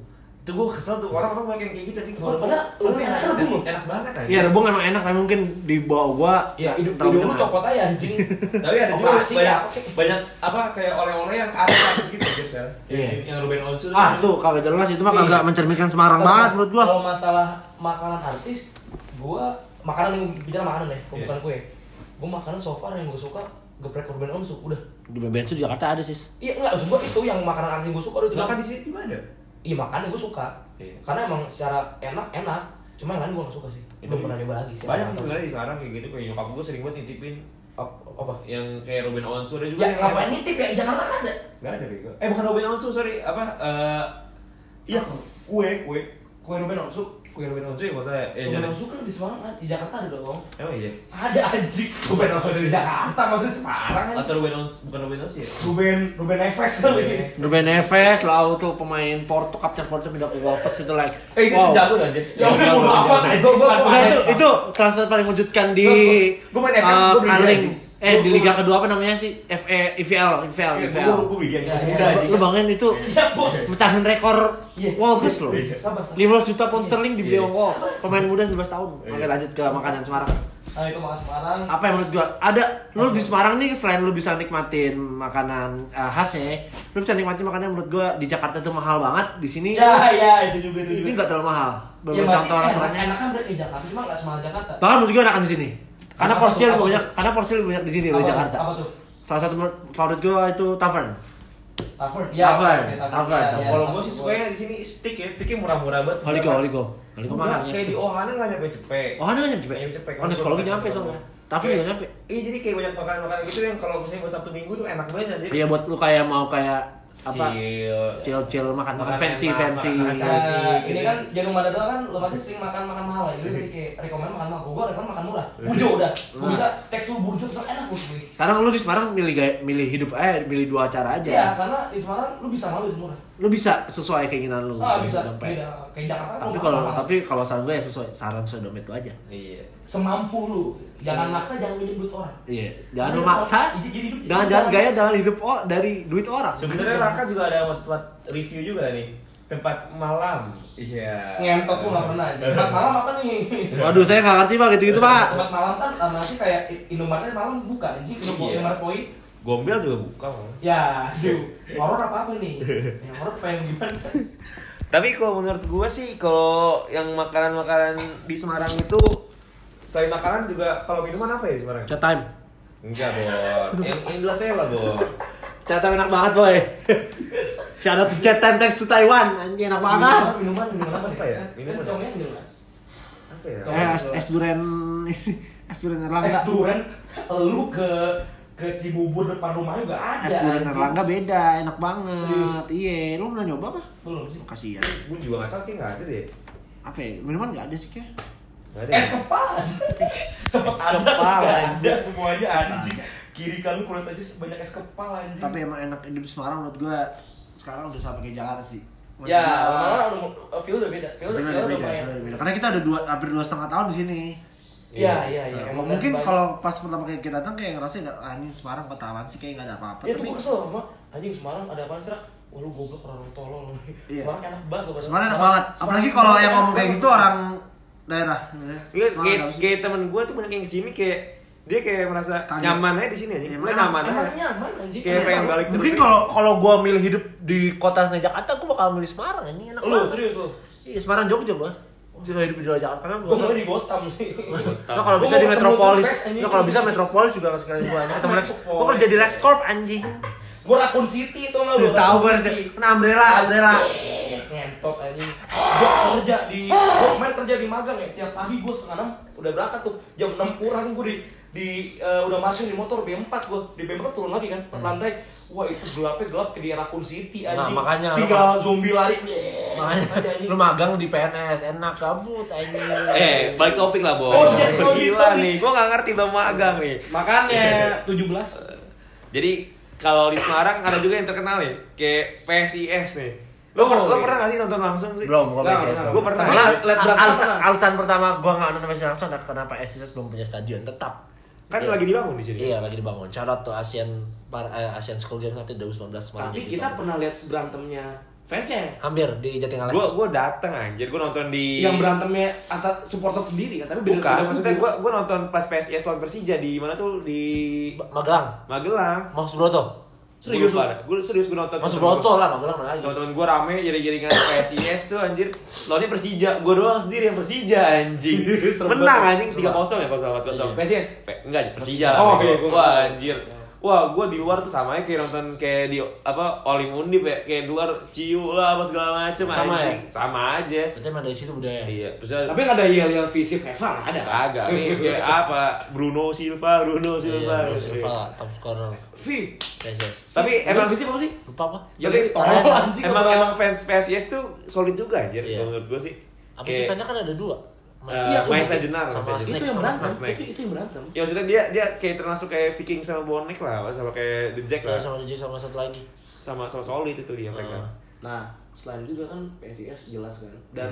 B: Tuh gue kesel tuh orang-orang banyak yang kayak gitu anjing.
A: Oh, padahal lumpia enak rebung.
B: Enak banget anjir.
C: Iya, rebung emang enak tapi mungkin di bawah gua
A: Ya, hidup
C: terlalu
A: hidup lu copot aja anjing. <laughs>
B: Tapi ada juga
A: Operasi
B: banyak, banyak apa kayak oleh-oleh yang artis gitu aja sekarang.
C: Iya.
B: Yang, Ruben Onsu.
C: Ah, tuh kagak jelas itu mah
A: Iya.
C: kagak mencerminkan Semarang banget menurut gua.
A: Kalau masalah makanan artis, gua makanan yang bicara makanan ya, bukan kue. Gua makanan so far yang gua suka geprek Ruben Onsu udah.
C: Di Bensu di Jakarta ada sih.
A: Iya enggak, gua itu yang makanan artis gua suka udah itu.
B: Bahkan di sini juga ada.
A: Iya makanan gua suka.
B: Iya.
A: Karena emang secara enak enak. Cuma yang lain gua gak suka sih. Itu pernah nyoba lagi sih.
B: Banyak sebenarnya sekarang kayak gitu kayak nyokap gue sering banget nitipin
A: Ap- apa?
B: yang kayak Ruben Onsu ada juga
A: Ya
B: yang
A: ngapain nitip ya? Di Jakarta kan ada.
B: Gak ada bego. Eh bukan Ruben Onsu, sorry. Apa eh iya kue, kue.
A: Kue Ruben Onsu.
B: Kue Ruben Onsu ya maksudnya ya
A: Ruben
B: jangan.
A: Onsu kan di Semarang kan? Di Jakarta ada dong.
B: Emang iya.
A: Ada anjing. Ruben Onsu di Jakarta maksudnya Semarang kan?
B: Atau Ruben Onsu bukan Ruben Onsu ya?
A: Ruben Ruben Neves kali ini.
C: Ruben Neves lalu tuh pemain Porto kapten Porto pindah ke Wolves itu like
B: Eh itu
C: wow.
B: jago anjir.
A: Ya udah gua gua
C: Nah, itu itu transfer paling mengejutkan di
B: Gua- gua main FM,
C: eh, Eh di liga kedua apa namanya sih? FE IVL, IVL, IVL.
B: Gue gue bikin
A: Ya,
B: masih
A: ya,
B: muda
A: ya.
B: anjing.
C: Lu bangin itu <laughs>
A: Siap bos.
C: mecahin rekor
A: Iya.
C: Wolves loh.
B: Iya.
A: Sabar, sabar.
C: 15 juta pound sterling dibeli
B: Iya.
C: sama Wolves. Pemain muda 19 tahun. Oke lanjut ke makanan Semarang.
A: Nah itu makan Semarang.
C: Apa yang menurut gua ada lu di Semarang nih selain lu bisa nikmatin makanan eh, khas ya, lu bisa nikmatin makanan yang menurut gua di Jakarta tuh mahal banget, di sini
A: Ya ya itu juga itu
C: ini
A: juga.
C: nggak terlalu mahal.
A: Ya,
C: Beberapa
A: berarti
C: contoh
A: enak,
C: restorannya.
A: enak kan berarti Jakarta cuma nggak semahal Jakarta.
C: Bahkan menurut gua enakan di sini. Karena
A: Apa
C: porsi
A: tuh?
C: lebih banyak, karena porsi lebih banyak di sini di Jakarta.
A: Apa tuh?
C: Salah satu favorit gue itu Tavern.
A: Tavern.
C: Tavern,
A: oke,
C: tavern.
A: ya, ya,
B: Kalau gue sih sukanya di sini stick ya, sticknya murah-murah banget.
C: Holiko, Holiko. Holiko mahal.
B: kayak di Ohana nggak nyampe cepet.
C: Oh, ada nyampe.
B: Nyampe cepet.
C: Oh, psikologi nyampe soalnya. Tapi juga nyampe.
B: Iya jadi kayak banyak makanan-makanan gitu yang kalau misalnya buat Sabtu Minggu tuh enak banget jadi.
C: Iya buat lu kayak mau kayak apa?
B: Chill.
C: Chill chill makan makan fancy
B: enak,
C: fancy.
B: makan
A: Nah, ini
B: gitu.
A: kan Jarum Madada kan lo pasti sering makan makan mahal ya. Jadi kayak rekomend makan mahal. Gue rekomend makan murah. Burjo udah. Gue bisa tekstur burjo tuh enak gue.
C: Sekarang lu di Semarang milih gaya, milih hidup eh milih dua cara aja.
A: Iya, karena di Semarang lu bisa malu bisa murah.
C: Lu bisa sesuai keinginan lu.
A: Ah, bisa.
C: Dompet.
A: Beda. Kayak Jakarta kan
C: Tapi
A: lu
C: kalau tapi kalau saran gue ya sesuai saran sesuai dompet lu aja.
B: Iya.
A: semampu lu. Jangan maksa, jangan minjem duit orang.
C: Iya. Jangan lu maksa.
A: hidup-
C: Jangan
A: hidup
C: jangan gaya jangan hidup oh, dari duit orang.
B: Sebenarnya Raka juga ada tempat review juga nih. Tempat malam. Iya.
A: Ngentot gua nggak pernah. <laughs> Tempat malam apa nih?
C: Waduh, saya nggak ngerti pak gitu-gitu pak.
A: Tempat malam kan sama sih kayak Indomaret malam buka anjing. Indomaret
B: Iya. Gombel juga buka malah.
A: Ya, aduh. Horor apa apa nih? Yang horor pengen gimana?
B: Tapi kalau menurut gua sih kalau yang makanan-makanan di Semarang itu selain makanan juga kalau minuman apa ya di Semarang?
C: Chat time.
B: Enggak, Bor. <laughs> yang yang jelas saya lah, Bor.
C: Chat time enak banget boy. Shout out to chat time thanks to Taiwan. Anjing enak banget.
A: Minuman, minuman, minuman apa
B: Apa ya?
A: Kan
B: Minuman.
A: contohnya yang jelas.
B: Apa ya?
C: Eh, es, es duren <laughs> es duren Erlangga.
A: Es duren, lu ke ke Cibubur depan rumahnya juga ada.
C: Es
A: anjing.
C: Erlangga beda, enak banget.
A: Serius?
C: Iya, lu pernah nyoba apa?
A: Belum sih.
C: Kasihan.
B: Gua juga nggak tahu kayak nggak ada deh.
C: Apa ya? Minuman nggak ada sih kayak.
B: Ada.
A: Es kepala. Cepet <laughs>
B: Es
A: ada,
B: kepala,
A: ada <laughs> semuanya anjing. Kiri kanan kulit aja banyak es kepala anjing.
C: Tapi emang enak hidup di Semarang menurut gua sekarang udah sampai ke Jakarta sih. Maksud
A: ya, malah udah feel udah beda. Feel udah
C: udah
A: udah
C: beda,
A: lumayan.
C: feel udah beda. Karena kita udah dua, hampir dua setengah tahun di sini.
A: Iya, iya, iya.
C: Nah,
A: Emang
C: mungkin kalau pas pertama kali kita datang kayak ngerasa nggak ah, ini Semarang kota apaan sih kayak nggak ada apa-apa.
A: Ya
C: Tapi
A: kesel sama anjing Semarang ada apaan serak? Wah lu goblok orang tolol lu.
C: Iya.
A: Semarang enak banget.
C: Semarang enak banget. Apalagi kalau yang ngomong kayak gitu orang daerah.
B: Iya,
C: Semarang
B: kayak,
C: sih?
B: kayak temen gue tuh banyak yang ke sini kayak dia kayak merasa
C: Kaget.
B: nyaman aja di sini aja.
C: Iya,
B: Gue nyaman aja.
A: nyaman anjing.
B: Kayak pengen balik terus.
C: Mungkin kalau kalau gua milih hidup di kota Jakarta, gua bakal milih Semarang ini enak
A: Lu
C: banget.
A: serius lu.
C: Iya, Semarang Jogja gua. Juga hidup di luar Jakarta karena
A: Gue di Gotham sih.
C: Nah, kalau bisa di Metropolis,
A: anjing.
C: nah, kalau bisa Metropolis juga gua. Ini ketemu Lex,
A: Metropolis.
C: gua kerja di LexCorp anjing.
A: Gue Raccoon City tuh mah lu.
C: Tahu
A: City.
C: kena umbrella, umbrella.
A: Ngentot anjing. Gue kerja di gue kemarin kerja di magang ya. Tiap pagi gue setengah enam udah berangkat tuh. Jam 6 kurang gue di di eh, udah masuk di motor B4 gue di B4 turun lagi kan per lantai wah itu gelapnya gelap kayak di Raccoon City
C: Hmm. Nah,
A: anjing
C: makanya
A: tinggal zombie lari <laughs>
C: Makanya
A: anjing.
C: lu magang di PNS enak kabut anjing.
B: Eh, balik topik lah, Bo.
A: Oh, iya, sorry,
B: Gila
A: sorry.
B: nih, gue gak ngerti bang magang nih.
A: makanya 17
B: Jadi kalau di Semarang ada juga yang terkenal nih, kayak PSIS nih. Lo,
A: Oh,
B: lo
A: iya.
B: pernah gak sih nonton langsung sih?
C: Belum, gua
A: Nggak,
C: PSIS.
A: nggak.
B: Gua pernah.
C: Soalnya alasan, pertama gua nggak nonton PSIS langsung adalah kenapa PSIS belum punya stadion tetap.
B: Kan
C: Iya.
B: lagi dibangun di sini.
C: Iya, lagi dibangun. Syarat tuh Asian Par eh, Asian School Games nanti 2019 Semarang.
A: tapi kita pernah lihat berantemnya fansnya
C: hampir di Jatinangor.
B: Gue gue dateng anjir, gue nonton di.
A: yang berantemnya antar supporter sendiri kan tapi beda
B: Bukan,
A: beda
B: maksudnya gue gue nonton pas PSIS lawan Persija di mana tuh di
C: Magelang.
B: Magelang.
C: Mau Subroto.
A: Serius lu?
B: Gue serius gue nonton.
C: Mau Subroto lah, Magelang mana lagi.
B: Teman-teman gue rame jadi-jadikan PSIS tuh anjir. Lawannya Persija, gue doang sendiri yang Persija anjing. <laughs> Menang anjing 3-0 ya kalau salah 4-0.
A: PSIS
B: Enggak, Persija.
A: Oh, iya, ngerti.
B: anjir. Wah, gue di luar tuh sama aja kayak nonton kayak di apa Olim Undip ya, kayak di luar ciu lah apa segala macem
C: Sama
B: anjing. Sama aja.
C: Berarti emang dari situ budaya.
B: Iya, terus
A: tapi nggak ada yel yel visip Eva nggak ada kan?
B: agak nih <laughs> kayak apa Bruno Silva, Bruno Silva.
C: Iya, Silva top scorer
A: V.
B: Tapi emang
A: visip apa sih
C: Lupa apa?
A: Ya,
B: Tapi emang emang fans PSIS tuh solid juga anjir
C: Iya.
B: menurut gue sih.
C: Apa sih
B: Kayak-
C: fansnya kan ada dua.
B: Eh,
A: Iya,
B: Maestro
A: itu-
B: Jenar,
C: sama
B: Maestro
A: itu yang berantem itu itu yang berantem
B: Ya maksudnya dia dia kayak termasuk kayak Viking sama bonek lah, sama kayak The Jack
C: Ya,
B: lah,
C: sama DJ sama satu lagi.
B: sama sama solid itu dia mereka.
C: Ah.
A: nah selain itu juga kan PSIS jelas kan dan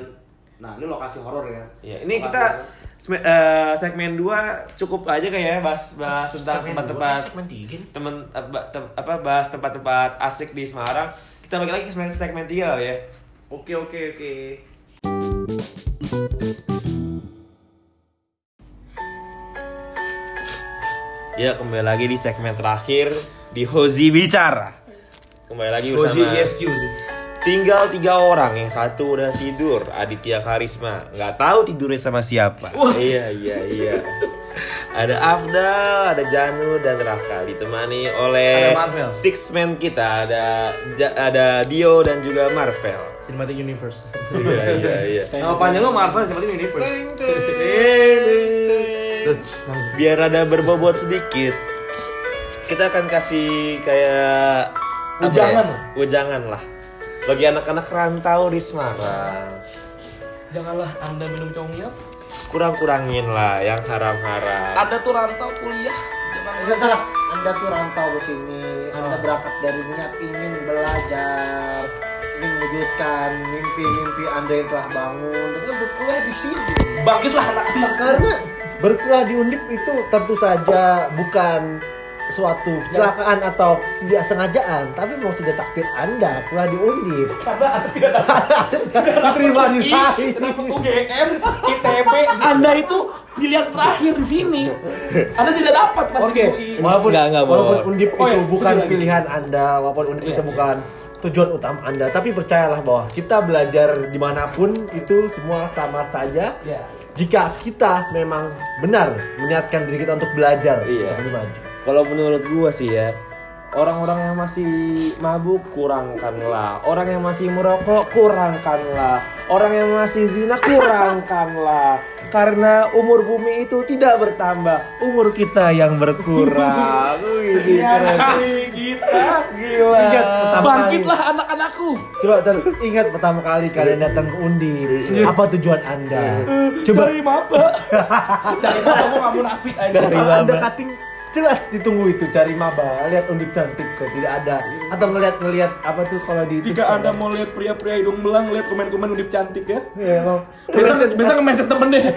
A: nah ini lokasi horor ya
B: Iya, ini
A: Lokasi
B: kita
A: horor.
B: sme- eh, segmen 2 cukup aja kayak bahas bahas tentang tempat-tempat
C: nih.
B: temen apa tem- apa bahas tempat-tempat asik di Semarang. Kita balik lagi ke segmen segmen 3 ya.
A: oke oke oke
B: Ya, kembali lagi di segmen terakhir di Hozi Bicara. Kembali lagi bersama
A: sih
B: Tinggal tiga orang, yang satu udah tidur, Aditya Karisma. Nggak tahu tidurnya sama siapa. Iya, iya, iya. Ada Afdal, ada Janu dan Raka ditemani oleh
A: Ada
B: six man kita. Ada Ja- ada Dio dan juga Marvel.
A: Cinematic Universe.
B: Iya iya iya.
A: Nama panjang lo Marvel Cinematic Universe.
B: Biar ada berbobot sedikit, kita akan kasih kayak
A: Ujangan
B: ya? Ujangan lah. Bagi anak-anak rantau di Semarang,
A: Janganlah Anda minum congnyok.
B: kurang-kurangin lah yang haram-haram.
A: Anda tuh rantau kuliah. Jangan
C: Enggak salah. Anda tuh rantau ke sini. Anda berangkat dari niat ingin belajar, ingin mewujudkan mimpi-mimpi Anda yang telah bangun dengan berkuliah di sini.
A: Bangkitlah anak-anak.
C: Karena berkuliah di Undip itu tentu saja bukan suatu kecelakaan atau tidak sengajaan, tapi memang sudah takdir Anda kuliah di Undip. <laughs>
A: Karena Anda tidak dapat
C: Diterima di lain.
A: UGM, ITB, Anda itu pilihan terakhir di sini. Anda tidak dapat pas
C: Oke,
A: UI.
C: walaupun
B: Enggak, enggak,
C: walaupun Undip
A: Oh,
C: itu
A: iya,
C: bukan
A: sedih lagi.
C: pilihan Anda, walaupun Undip
A: Iya,
C: itu
A: iya.
C: bukan tujuan utama Anda, tapi percayalah bahwa kita belajar di mana pun itu semua sama saja.
A: Ya.
C: Jika kita memang benar meniatkan diri kita untuk belajar,
B: Iya.
C: untuk maju.
B: Kalau menurut gua sih ya, orang-orang yang masih mabuk kurangkanlah, orang yang masih merokok kurangkanlah, orang yang masih zina kurangkanlah. Karena umur bumi itu tidak bertambah, umur kita yang berkurang. <laughs> Wih, keren.
A: kita.
B: Gila.
C: Ingat pertama
A: Bangkitlah anak-anakku.
C: Coba Ter, ingat pertama kali kalian datang ke Undip, apa tujuan Anda? Coba
A: Cari maba. <laughs> Cari maba kamu munafik aja.
B: Maba.
C: anda cutting jelas ditunggu itu cari maba lihat undip cantik kok tidak ada atau ngeliat ngeliat apa tuh kalau di
A: Jika Anda mau lihat pria-pria hidung belang, lihat komen-komen undip cantik ya.
C: ya, mau
A: Bisa bisa nge-message temen deh. <laughs>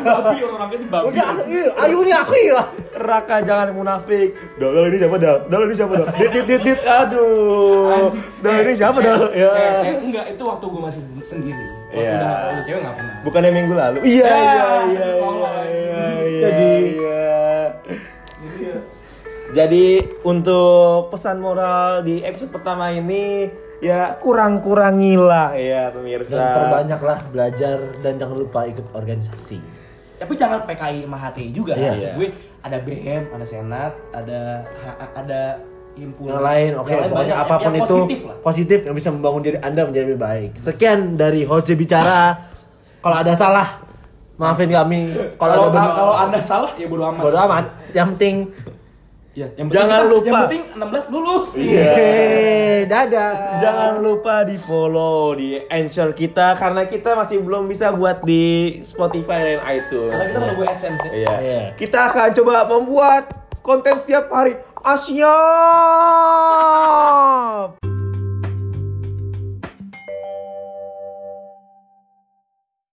A: Babi orang-orang itu babi.
C: Iya, ayo nih aku ya
B: Raka jangan munafik. Dal ini siapa dal? Dal ini siapa dal? <laughs> Dit dit dit dit. Aduh. Dal ini
A: Eh,
B: siapa
A: eh,
B: dal? Ya.
A: eh, eh, enggak, itu waktu gue masih sendiri. Waktu
B: Iya.
A: udah udah cewek nggak pernah.
B: Bukannya minggu lalu? Iya
A: Ya,
B: iya iya iya iya.
C: Jadi-
B: iya. Jadi untuk pesan moral di episode pertama ini ya kurang-kurangilah ya pemirsa.
C: dan perbanyaklah belajar dan jangan lupa ikut organisasi
A: Tapi jangan PKI sama HTI juga.
C: Iya.
A: Maksud gue ada BM, ada Senat, ada ada himpunan
C: yang lain oke pokoknya
A: banyak.
C: apa pun
A: yang
C: itu
A: positif lah.
C: positif yang bisa membangun diri anda menjadi lebih baik sekian dari Jose bicara kalau ada salah maafin kami
A: Kalau
C: kalau ada benar
A: kalau Anda salah ya bodo amat.
C: bodo amat yang penting
A: Ya, yang
B: Jangan
A: penting-
B: lupa.
A: Yang penting 16 lulus.
B: Iya.
C: Yeay, dadah
B: Jangan lupa di follow di Anchor kita karena kita masih belum bisa buat di Spotify dan iTunes.
A: Karena kita menunggu AdSense ya.
B: Iya.
C: Iya.
B: Kita akan coba membuat konten setiap hari. Asyap.